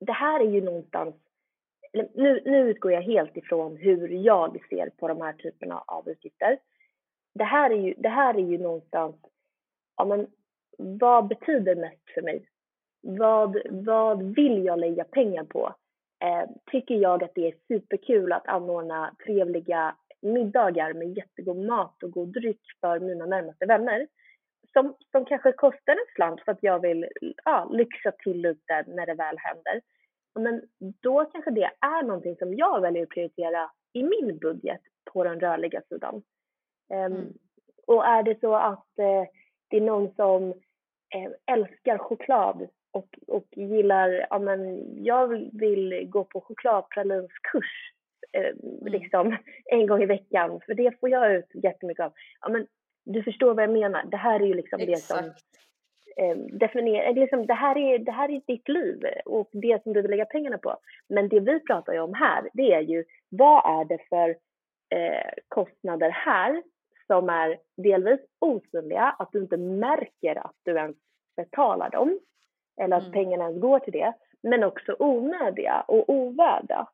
det här är ju någonstans, nu, nu utgår jag helt ifrån hur jag ser på de här typerna av utgifter. Det här är ju, det här är ju någonstans, ja men vad betyder mest för mig? Vad, vad vill jag lägga pengar på? Eh, tycker jag att det är superkul att anordna trevliga middagar med jättegod mat och god dryck för mina närmaste vänner som, som kanske kostar en slant för att jag vill ja, lyxa till lite när det väl händer. Men då kanske det är någonting som jag väljer att prioritera i min budget på den rörliga sidan. Um, mm. Och är det så att uh, det är någon som uh, älskar choklad och, och gillar, ja men jag vill gå på chokladpralinskurs uh, mm. liksom en gång i veckan för det får jag ut jättemycket av. Ja men Du förstår vad jag menar. Det här är ju liksom det som eh, definierar, liksom, det, här är, det här är ditt liv och det som du vill lägga pengarna på. Men det vi pratar om här, det är ju vad är det för eh, kostnader här som är delvis osynliga, att du inte märker att du ens betalar dem eller att Mm. pengarna ens går till det, men också onödiga och ovärda.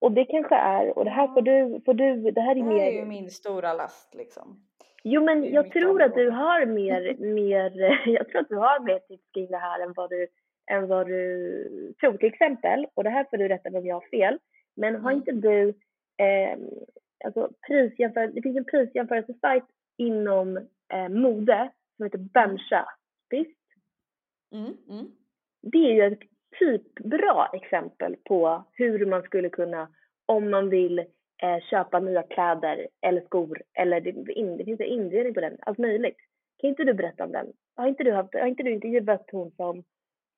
Och det kanske är, och det här får du, får du det här är Det här mer är ju min stora last liksom. Jo, men jag tror att du har mer, mer, jag tror att du har mer tips kring det här än vad du, än vad du tror. Till exempel, och det här får du rätta mig om jag har fel, men har Mm. inte du, eh, alltså prisjämför, det finns en prisjämförelsesajt inom eh, mode som heter Bencha, visst? Mm, mm. Det är ju ett typbra exempel på hur man skulle kunna, om man vill eh, köpa nya kläder eller skor eller det, det finns en inredning på den, allt möjligt. Kan inte du berätta om den? Har inte du, haft, har inte du intervjuat hon som,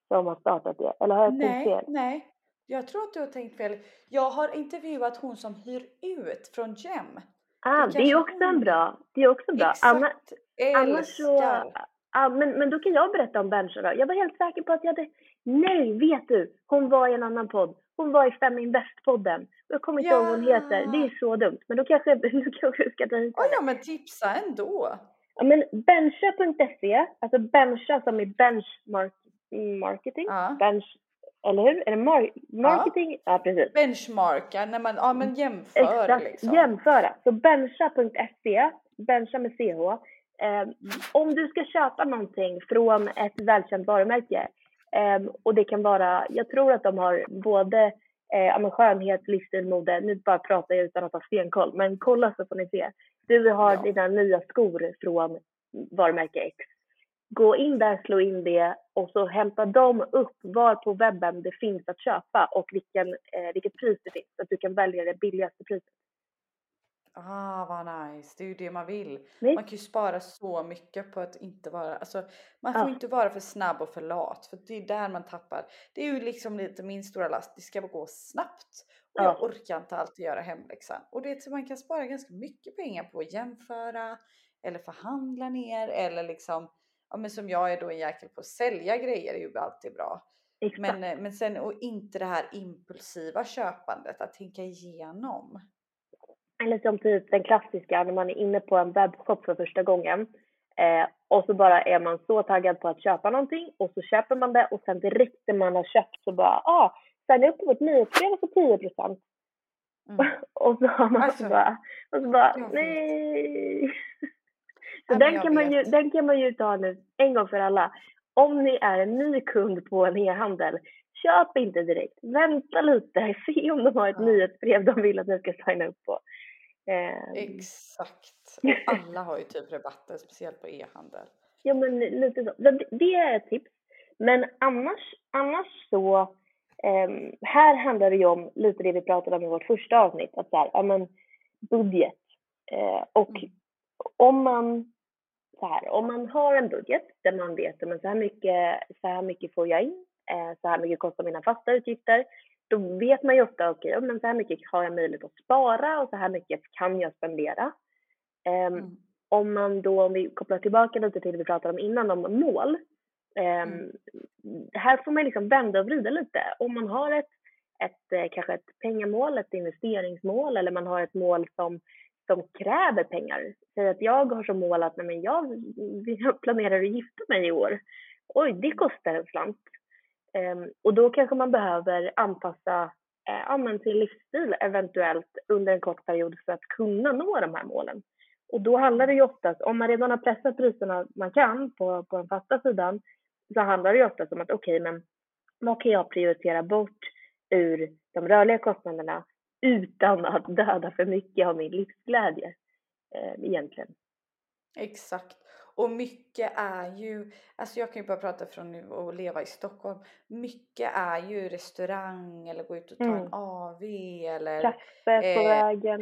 som har startat det? Eller har jag Nej, fel? nej. Jag tror att du har tänkt fel. Jag har intervjuat hon som hyr ut från Gem. Ah, det det är också en hon- bra. Det är också bra. Anna, Exakt. annars så, Ja, men, men då kan jag berätta om då. Jag var helt säker på att jag hade, nej vet du, hon var i en annan podd. Hon var i Fem Invest-podden. Jag kommer inte ihåg vad hon heter. Det är så dumt. Men då kanske, då kanske du ska ta hit Ja, henne. ja, men tipsa ändå. Ja, men bencha.se, alltså bencha som i benchmark marketing. Ja. Bench, eller hur? Är det mar marketing? Ja, precis. Benchmarka, när man, ja men jämför Exakt, liksom. jämföra. Så bencha.se, bencha med ch. Eh, Om du ska köpa någonting från ett välkänt varumärke eh, och det kan vara, jag tror att de har både eh, skönhet, livsstil, mode. Nu bara pratar jag utan att ha stenkoll, men kolla så får ni se. Du har Ja. dina nya skor från varumärke X. Gå in där, slå in det och så hämtar de upp var på webben det finns att köpa och vilken, eh, vilket pris det finns. Så att du kan välja det billigaste priset. Ah, vad nice. Det är ju det man vill. Nej. Man kan ju spara så mycket på att inte vara, alltså man får Ja. inte vara för snabb och för lat för det är där man tappar. Det är ju liksom lite min stora last. Det ska gå snabbt och Ja. jag orkar inte alltid göra hemläxan. Och det är man kan spara ganska mycket pengar på att jämföra eller förhandla ner eller liksom, ja men som jag är då en jäkel på att sälja grejer är ju alltid bra. Exakt. Men, eh, men sen och inte det här impulsiva köpandet, att tänka igenom. Eller som typ den klassiska när man är inne på en webbshop för första gången eh, och så bara är man så taggad på att köpa någonting och så köper man det och sen direkt när man har köpt så bara ah, signa upp på vårt nyhetsbrev få 10 procent. Mm. och så har man Alltså, så bara, och så bara nej. Så Ja, den kan, man ju, den kan man ju ta nu en gång för alla. Om ni är en ny kund på en e-handel, köp inte direkt. Vänta lite, se om de har ett Ja. nyhetsbrev de vill att ni ska signa upp på. Eh, Exakt. Och alla har ju typ rabatter, speciellt på e-handel. Ja, men lite så. Det- Det är ett tips. Men annars, annars så, ehm, här handlar det ju om lite det vi pratade om i vårt första avsnitt, att så här, ja men budget. Eh, och Mm. om man, så här, om man har en budget där man vet att så här mycket, så här mycket får jag in, eh, så här mycket kostar mina fasta utgifter, då vet man ju ofta, okej, ja, men så här mycket har jag möjlighet att spara och så här mycket kan jag spendera. Ehm, Mm. om man då, om vi kopplar tillbaka lite till det vi pratade om innan om mål. ehm, Mm. Här får man liksom vända och vrida lite. Om man har ett, ett eh, kanske ett pengamål, ett investeringsmål eller man har ett mål som, som kräver pengar. Säg att jag har som mål att nej, men jag, jag planerar att gifta mig i år. Oj, det kostar en slant. Ehm, och då kanske man behöver anpassa eh, ja, men sin livsstil eventuellt under en kort period för att kunna nå de här målen. Och då handlar det ju oftast, om man redan har pressat priserna man kan på, på den fasta sidan, så handlar det ju oftast om att okej, men vad kan jag prioritera bort ur de rörliga kostnaderna utan att döda för mycket av min livsglädje eh, egentligen. Exakt. Och mycket är ju, alltså jag kan ju bara prata från nu och leva i Stockholm. Mycket är ju restaurang eller gå ut och ta Mm. en AV eller Kaffe på eh, vägen.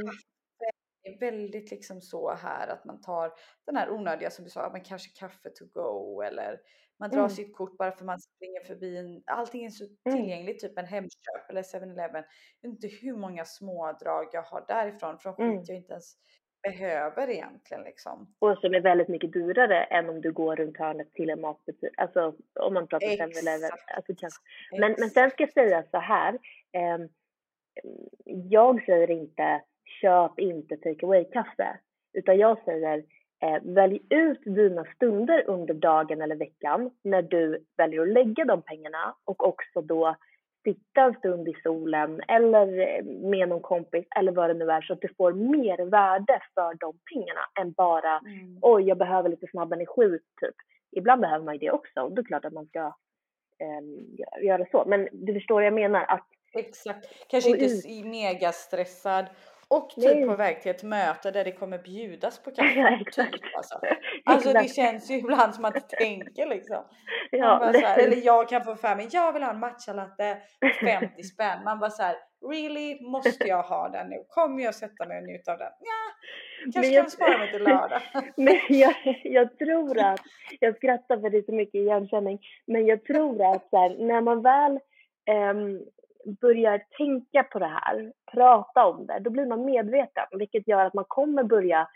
det är väldigt liksom så här att man tar den här onödiga som du sa, men kanske kaffe to go eller man drar Mm. sitt kort bara för man springer förbi en, allting är så Mm. tillgängligt, typ en Hemköp eller 7-Eleven. Jag vet inte hur många smådrag jag har därifrån, för de Mm. jag inte ens behöver egentligen liksom. Och som är väldigt mycket dyrare än om du går runt hörnet till en matbutik. Alltså om man pratar 7-Eleven. Alltså, men, men sen ska jag säga så här. Eh, jag säger inte köp inte take away-kaffe. Utan jag säger eh, välj ut dina stunder under dagen eller veckan när du väljer att lägga de pengarna och också då sitta en stund i solen eller eh, med någon kompis eller vad det nu är så att du får mer värde för de pengarna än bara mm. oj, jag behöver lite snabb energi typ. Ibland behöver man ju det också och då är det klart att man ska eh, göra så. Men du förstår vad jag menar att Exakt, kanske inte ut. mega stressad och typ Nej. på väg till ett möte där det kommer bjudas på kaffe. Ja, exakt. Typ, alltså. alltså det känns ju ibland som att du tänker liksom. Ja, här, eller jag kan få för mig, jag vill ha en matchalatte 50 spänn. Man bara så här, really måste jag ha den nu? Kommer jag sätta mig och njuta av den? Ja, kanske jag, kan spara mig till lördag. Men jag, jag tror att, jag skrattar för det är så mycket igenkänning, men jag tror att här, när man väl um, börjar tänka på det här, prata om det, då blir man medveten, vilket gör att man kommer börja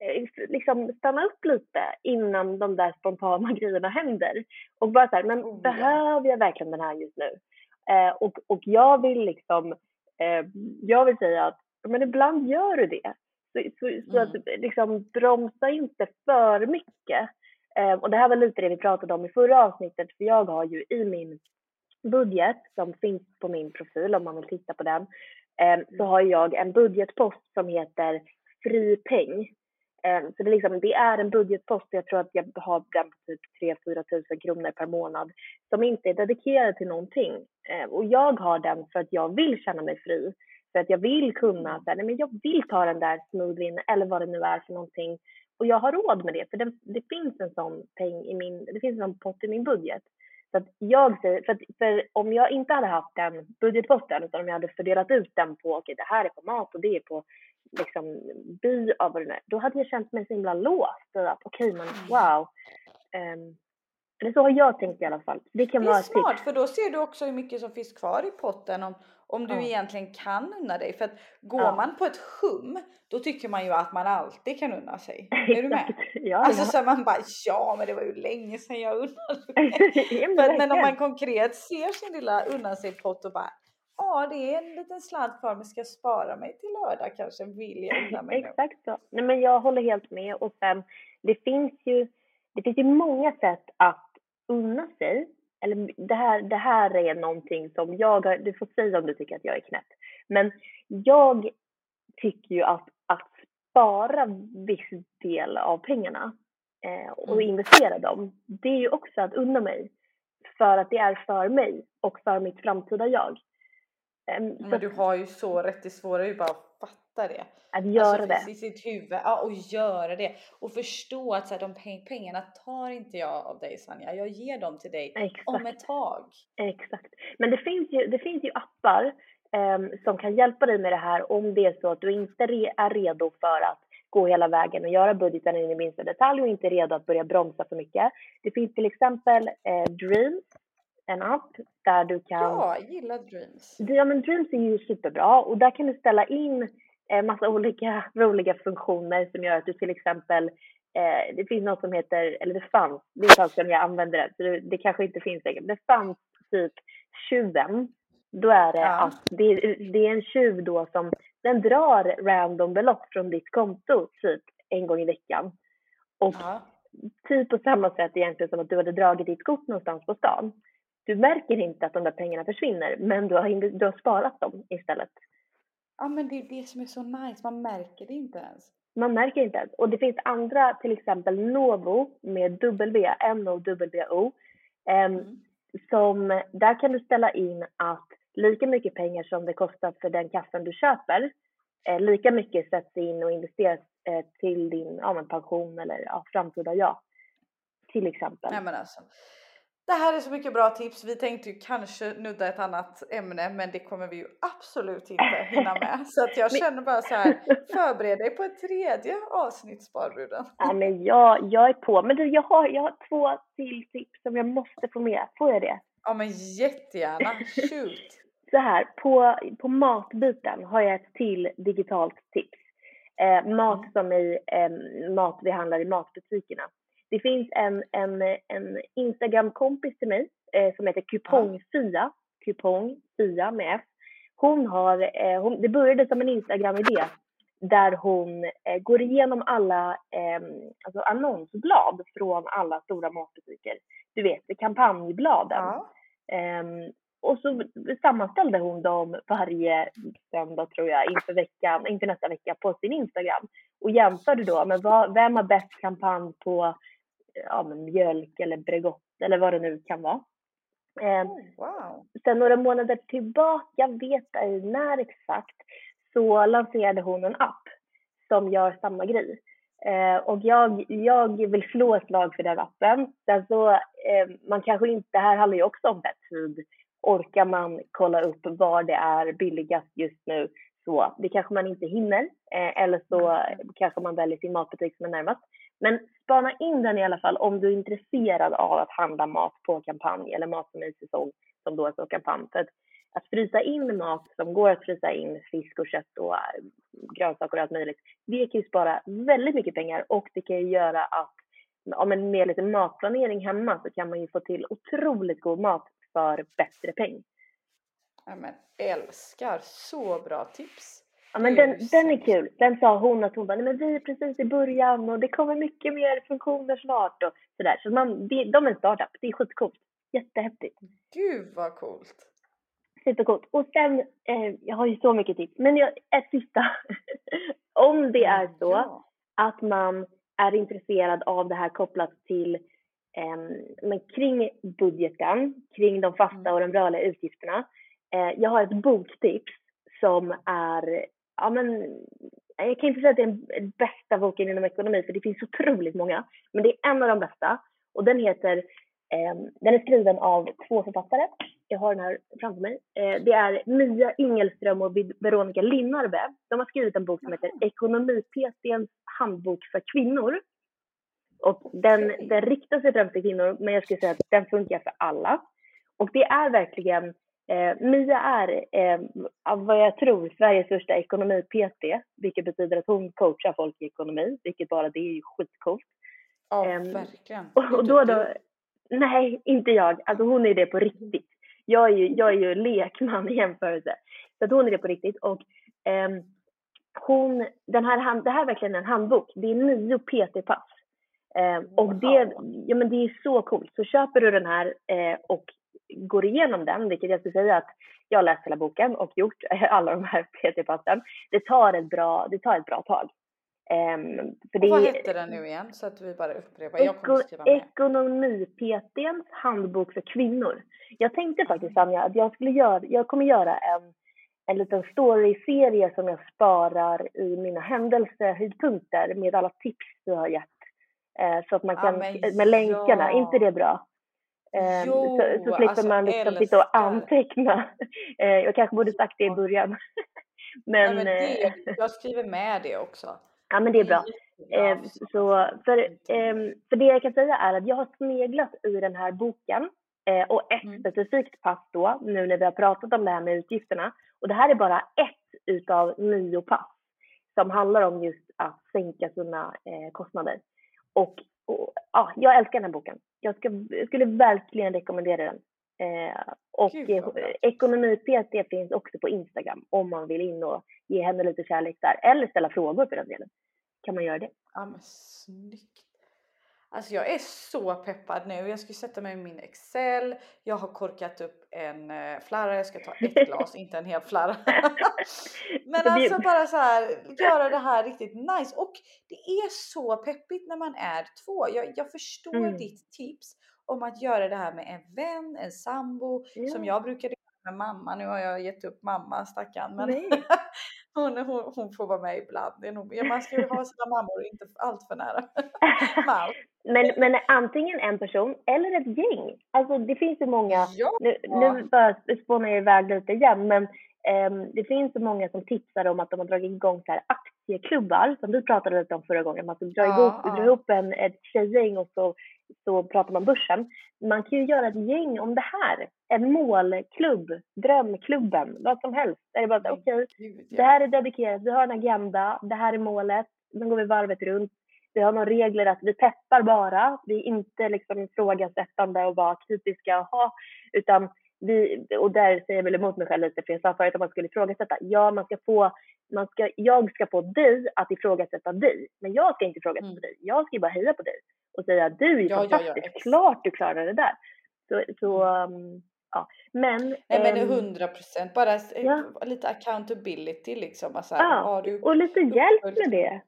eh, liksom stanna upp lite innan de där spontana grejerna händer. Och bara så här, men oh, behöver jag verkligen den här just nu? Eh, och, och jag vill liksom, eh, jag vill säga att men ibland gör du det. Så, så, så mm. att liksom bromsa inte för mycket. Eh, och det här var lite det vi pratade om i förra avsnittet, för jag har ju i min budget som finns på min profil om man vill titta på den eh, så har jag en budgetpost som heter fri peng. Eh, så det är, liksom, det är en budgetpost, jag tror att jag har den på typ 3-4 tusen kronor per månad som inte är dedikerad till någonting. Eh, och jag har den för att jag vill känna mig fri. För att jag vill kunna, mm. så här, nej, men jag vill ta den där smoothien eller vad det nu är för någonting. Och jag har råd med det, för det, det finns en sån peng i min, det finns en sån pott i min budget. Så att jag säger, för, för, om jag inte hade haft den budgetposten utan om jag hade fördelat ut den på, okej okay, det här är på mat och det är på liksom by av vad det är, då hade jag känt mig så himla låst. Okej okay, men mm. wow. Um, eller så har jag tänkt i alla fall. Det kan det vara är smart för då ser du också hur mycket som finns kvar i potten om, om du ja. egentligen kan unna dig. För att går ja. man på ett hum då tycker man ju att man alltid kan unna sig. Är du med? ja, alltså så man bara ja men det var ju länge sedan jag unnade mig. men, men om man konkret ser sin lilla unna sig pott och bara Ja, det är en liten slant kvar men ska jag spara mig till lördag kanske vill jag unna mig Exakt så. Nej, men jag håller helt med och sen det finns ju det finns ju många sätt att unna sig. Eller det här, det här är någonting som jag har, du får säga om du tycker att jag är knäpp. Men jag tycker ju att, att spara viss del av pengarna eh, och mm. investera dem, det är ju också att unna mig. För att det är för mig och för mitt framtida jag. Um, men du har ju så rätt, det svåra är ju bara fatta det. Att göra alltså, det. I sitt huvud, ja och göra det. Och förstå att så här, de pengarna tar inte jag av dig Sanja, jag ger dem till dig Exakt. om ett tag. Exakt. Men det finns ju, det finns ju appar um, som kan hjälpa dig med det här om det är så att du inte re är redo för att gå hela vägen och göra budgeten in i minsta detalj och inte redo att börja bromsa för mycket. Det finns till exempel eh, Dreams en app där du kan... Ja, gillar Dreams. Ja, men Dreams är ju superbra och där kan du ställa in en massa olika roliga funktioner som gör att du till exempel eh, det finns något som heter, eller det fanns, det är ett tag sedan jag använde det, så det, det kanske inte finns längre, det fanns typ tjuven. Då är det ja. att det, det är en tjuv då som den drar random belopp från ditt konto typ en gång i veckan. Och ja. typ på samma sätt egentligen som att du hade dragit ditt kort någonstans på stan du märker inte att de där pengarna försvinner, men du har, du har sparat dem istället. Ja, men det är det som är så nice. Man märker det inte ens. Man märker inte ens. Och det finns andra, till exempel Novo med W, N-O-W-O. Mm. Som, där kan du ställa in att lika mycket pengar som det kostar för den kaffen du köper, eh, lika mycket sätts in och investeras eh, till din ja, pension eller ja, framtida ja. Till exempel. Nej, men alltså. Det här är så mycket bra tips. Vi tänkte ju kanske nudda ett annat ämne men det kommer vi ju absolut inte hinna med. Så att jag känner bara så här, förbered dig på ett tredje avsnitt Sparbruden. Ja men jag, jag är på. Men du, jag har, jag har två till tips som jag måste få med. Får jag det? Ja men jättegärna, shoot! så här, på, på matbiten har jag ett till digitalt tips. Eh, mat Mm. som i eh, mat vi handlar i matbutikerna. Det finns en, en, en Instagram-kompis till mig eh, som heter Kupongfia, Kupongfia med F. Hon har, eh, hon, det började som en Instagram-idé där hon eh, går igenom alla eh, alltså annonsblad från alla stora matbutiker. Du vet, kampanjbladen. Ja. Ehm, och så sammanställde hon dem varje söndag tror jag inför veckan, inför nästa vecka på sin Instagram och jämförde då med vad, vem har bäst kampanj på ja, mjölk eller Bregott eller vad det nu kan vara. Oh, wow. sen några månader tillbaka, jag vet ej när exakt, så lanserade hon en app som gör samma grej. Eh, och jag, jag vill slå ett slag för den appen. Sen så, eh, man kanske inte, det här handlar ju också om tid. Orkar man kolla upp var det är billigast just nu så det kanske man inte hinner. Eh, eller så Mm. kanske man väljer sin matbutik som är närmast. Men spana in den i alla fall om du är intresserad av att handla mat på kampanj eller mat som är i säsong som då är på kampanj. För att, att frysa in mat som går att frysa in, fisk och kött och äh, grönsaker och allt möjligt, det kan ju spara väldigt mycket pengar och det kan ju göra att om man med lite matplanering hemma så kan man ju få till otroligt god mat för bättre peng. Ja, men älskar, så bra tips. Ja, men den, den är kul. Den sa hon att hon bara, nej men vi är precis i början och det kommer mycket mer funktioner snart och sådär. Så man, det, de är en startup, det är skitcoolt. Jättehäftigt. Gud vad coolt. Supercoolt. Och sen, eh, jag har ju så mycket tips, men jag, ett sista. Om det är så Ja. att man är intresserad av det här kopplat till eh, men kring budgeten, kring de fasta Mm. och de rörliga utgifterna. Eh, jag har ett boktips som är, ja men, jag kan inte säga att det är den bästa boken inom ekonomi för det finns otroligt många, men det är en av de bästa och den heter, eh, den är skriven av två författare. Jag har den här framför mig. Eh, det är Mia Ingelström och Veronica Linnarbe. De har skrivit en bok som heter Ekonomi-PTns handbok för kvinnor. Och den, den riktar sig främst till kvinnor, men jag skulle säga att den funkar för alla. Och det är verkligen, eh, Mia är eh, av vad jag tror Sveriges första ekonomi-PT, vilket betyder att hon coachar folk i ekonomi, vilket bara det är ju skitcoolt. Ja, Ehm, verkligen. Och, och då, då, nej, inte jag. Alltså hon är det på riktigt. Jag är ju, jag är ju lekman i jämförelse. Så att hon är det på riktigt. Och ehm, hon, den här, det här är verkligen en handbok. Det är nio PT-pass. Ehm, och det, Wow. ja, men det är så coolt. Så köper du den här eh, och går igenom den, vilket jag skulle säga att jag har läst hela boken och gjort alla de här PT-passen. Det tar ett bra, det tar ett bra tag. Ehm, för Och vad det- hette den nu igen? Så att vi bara upprepar. Jag kommer Eko- skriva med. Ekonomi-PTns handbok för kvinnor. Jag tänkte faktiskt Anja att jag skulle göra, jag kommer göra en, en liten story-serie som jag sparar i mina händelsehöjdpunkter med alla tips du har gett. Eh, så att man Ja, kan, men med länkarna, ja. inte det bra? Eh, Jo, så, så slipper alltså, man liksom sitta och anteckna. Eh, jag kanske borde sagt det i början. men, Nej, men det, eh, jag skriver med det också. ja, men det är bra. Jättebra. Eh, så för, ehm, för det jag kan säga är att jag har sneglat i den här boken eh, och ett Mm. specifikt pass då, nu när vi har pratat om det här med utgifterna. Och det här är bara ett utav nio pass som handlar om just att sänka sina kostnader. Och, och ja, jag älskar den här boken. Jag, ska, jag skulle verkligen rekommendera den. Eh, och eh. Ekonomi-PT finns också på Instagram om man vill in och ge henne lite kärlek där. Eller ställa frågor för den delen. Kan man göra det. Ja men snyggt. Alltså jag är så peppad nu. Jag ska sätta mig i min Excel. Jag har korkat upp en uh, flarra. Jag ska ta ett glas, inte en hel flarra. Men alltså bara så här göra det här riktigt nice. Och det är så peppigt när man är två. Jag, jag förstår Mm. ditt tips om att göra det här med en vän, en sambo som Ja. jag brukade göra med mamma. Nu har jag gett upp mamma stackarn. Men. hon, hon, hon får vara med ibland. Det är nog, man ska ju ha sina mammor inte allt för nära. Men, men antingen en person eller ett gäng. Alltså det finns ju många, Ja. nu, nu bara spånar jag iväg lite igen, men ehm, det finns så många som tipsar om att de har dragit igång så här aktieklubbar som vi pratade lite om förra gången. Man ska dra, Ja, ihop, ja. dra ihop en, ett tjejgäng och så så pratar man börsen. Man kan ju göra ett gäng om det här. En målklubb, drömklubben, vad som helst. Det bara, okej, ja. det här är dedikerat, vi har en agenda, det här är målet, sen går vi varvet runt. Vi har några regler att vi peppar bara, vi är inte liksom ifrågasättande och bara kritiska, aha, utan vi, och där säger jag väl emot mig själv lite, för jag sa förut att man skulle ifrågasätta. Ja, man ska få, man ska, jag ska få dig att ifrågasätta dig, men jag ska inte ifrågasätta Mm. dig. Jag ska ju bara heja på dig och säga du är Ja, ja, ja, fantastisk, exakt. klart du klarar det där. Så, så um, ja, men. Nej men ehm, hundra procent, bara ja. lite accountability liksom. Alltså, Ja, du och lite hjälp med det.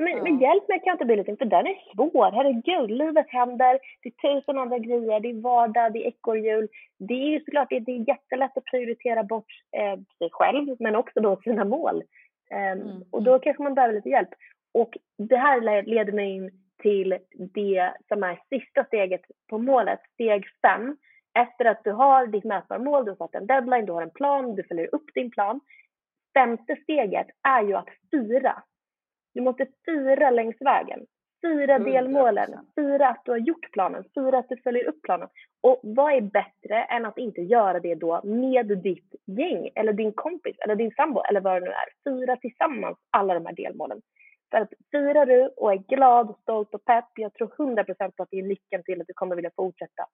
Men, Ja. men hjälp med accountability, för den är svår. Herregud, livet händer. Det är tusen andra grejer. Det är vardag, det är ekorrhjul. Det är ju såklart det, det är jättelätt att prioritera bort eh, sig själv, men också då sina mål. Ehm, Mm, och då kanske man behöver lite hjälp. Och det här le- leder mig in till det som är sista steget på målet, steg fem. Efter att du har ditt mätbara mål, du har satt en deadline, du har en plan, du följer upp din plan. Femte steget är ju att fira. Du måste fira längs vägen. Fira 100%. delmålen, fira att du har gjort planen, fira att du följer upp planen. Och vad är bättre än att inte göra det då med ditt gäng eller din kompis eller din sambo eller vad det nu är. Fira tillsammans alla de här delmålen. För att firar du och är glad, stolt och pepp, jag tror 100% på att det är nyckeln till att du kommer vilja fortsätta.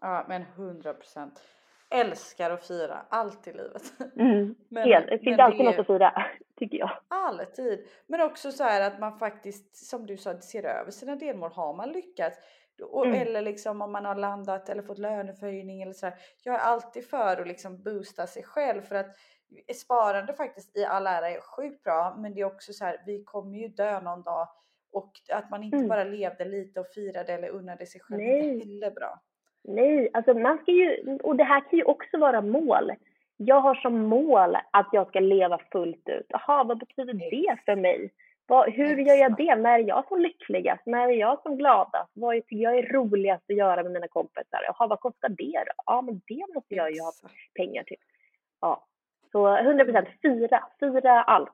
Ja men hundra procent. Älskar att fira allt i livet. Mm. Men- Helt. Det finns alltid det- något att fira, tycker jag. Alltid. Men också så här att man faktiskt, som du sa, ser över sina delmål. Har man lyckats? Och, Mm. Eller liksom om man har landat eller fått löneförhöjning eller så här. Jag är alltid för att liksom boosta sig själv för att sparande faktiskt i all ära är sjukt bra. Men det är också så här, vi kommer ju dö någon dag. Och att man inte Mm. bara levde lite och firade eller unnade sig själv. Nej. Inte heller bra. Nej, alltså man ska ju, och det här kan ju också vara mål. Jag har som mål att jag ska leva fullt ut. Jaha, vad betyder det för mig? Vad, hur gör jag det? När är jag som lyckligast? När är jag som gladast? Vad tycker jag är roligast att göra med mina kompisar? Jaha, vad kostar det då? Ja, men det måste jag ju ha pengar till. Ja, så 100 procent fira, fira allt.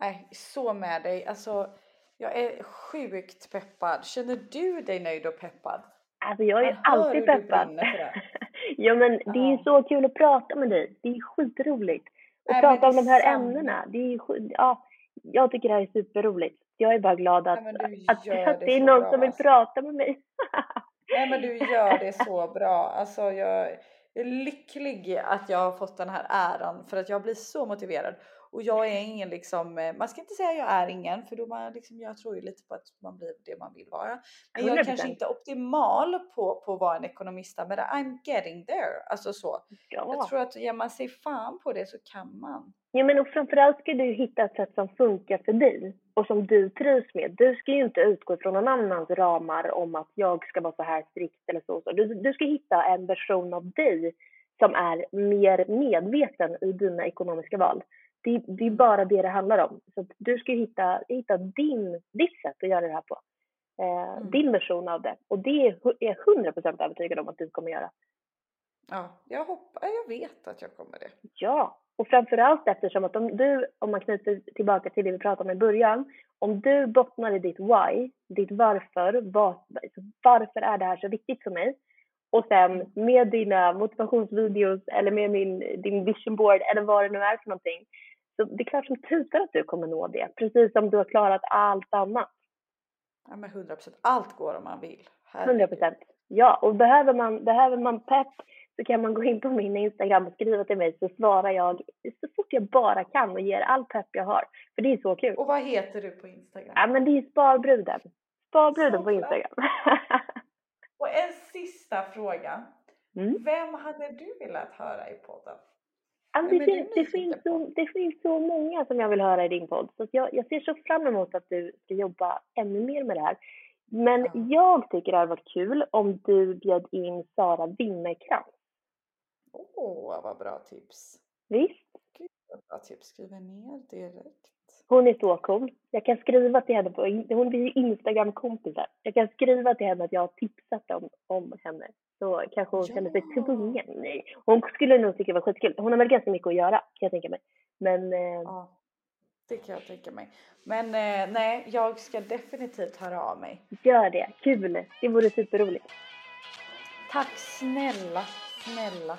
Nej, så med dig. Alltså, jag är sjukt peppad. Känner du dig nöjd och peppad? Alltså jag är hör alltid peppad. det. ja men det är ju så kul att prata med dig. Det är skitroligt. Och Nej, prata om de här detsamma. ämnena. Det är ja, jag tycker det här är superroligt. Jag är bara glad att, du att, gör att det det är någon bra, som vill alltså. prata med mig. Nej men du gör det så bra. Alltså jag är lycklig att jag har fått den här äran för att jag blir så motiverad. Och jag är ingen liksom, eh, man ska inte säga jag är ingen för då man liksom, jag tror ju lite på att man blir det man vill vara. Men jag är 100%. kanske inte optimal på, på att vara en ekonomista men I'm getting there. Alltså så. Jag ja. tror att ger man sig fan på det så kan man. ja men och framförallt ska du hitta ett sätt som funkar för dig och som du trivs med. Du ska ju inte utgå från någon annans ramar om att jag ska vara så här strikt eller så. så. Du, du ska hitta en version av dig som är mer medveten i dina ekonomiska val. Det, det är bara det det handlar om. Så du ska hitta, hitta din, ditt sätt att göra det här på. Eh, Mm. Din version av det. Och det är jag 100% övertygad om att du kommer göra. Ja, jag hoppas, jag vet att jag kommer det. Ja, och framförallt eftersom att om du, om man knyter tillbaka till det vi pratade om i början, om du bottnar i ditt why, ditt varför, var, varför är det här så viktigt för mig? Och sen med dina motivationsvideos eller med min, din vision board eller vad det nu är för någonting. Så det är klart som tusan att du kommer nå det, precis som du har klarat allt annat. Ja men 100%. Allt går om man vill. 100 Herregud. procent. Ja, och behöver man, behöver man pepp så kan man gå in på min Instagram och skriva till mig så svarar jag så fort jag bara kan och ger all pepp jag har. För det är så kul. Och vad heter du på Instagram? Ja, men det är Sparbruden. Sparbruden på. Instagram. Och en sista fråga. Mm. Vem hade du velat höra i podden? Vem det, finns, det, finns så, det finns så många som jag vill höra i din podd. Så jag, jag ser så fram emot att du ska jobba ännu mer med det här. Men Ja. jag tycker det hade varit kul om du bjöd in Sara Winnercrantz. Åh, vad bra tips. Visst? Gud, vad bra tips. Skriver ner direkt. Hon är så cool. Jag kan skriva till henne på, hon är ju Instagram-kompisar. Jag kan skriva till henne att jag har tipsat om, om henne. Så kanske hon känner sig Ja. tvungen. Nej, hon skulle nog tycka det var skitkul. Hon har väl ganska mycket att göra kan jag tänka mig. Men eh, Ja. Det kan jag tänka mig. Men eh, nej, jag ska definitivt höra av mig. Gör det, kul! Det vore superroligt. Tack snälla, snälla.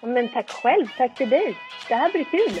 Men tack själv, tack till dig. Det här blir kul.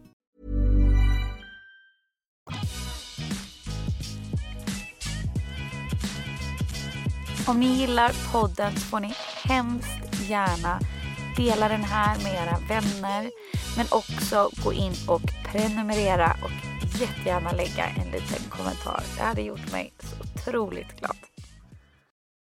Om ni gillar podden så får ni hemskt gärna dela den här med era vänner. Men också gå in och prenumerera och jättegärna lägga en liten kommentar. Det hade gjort mig så otroligt glad.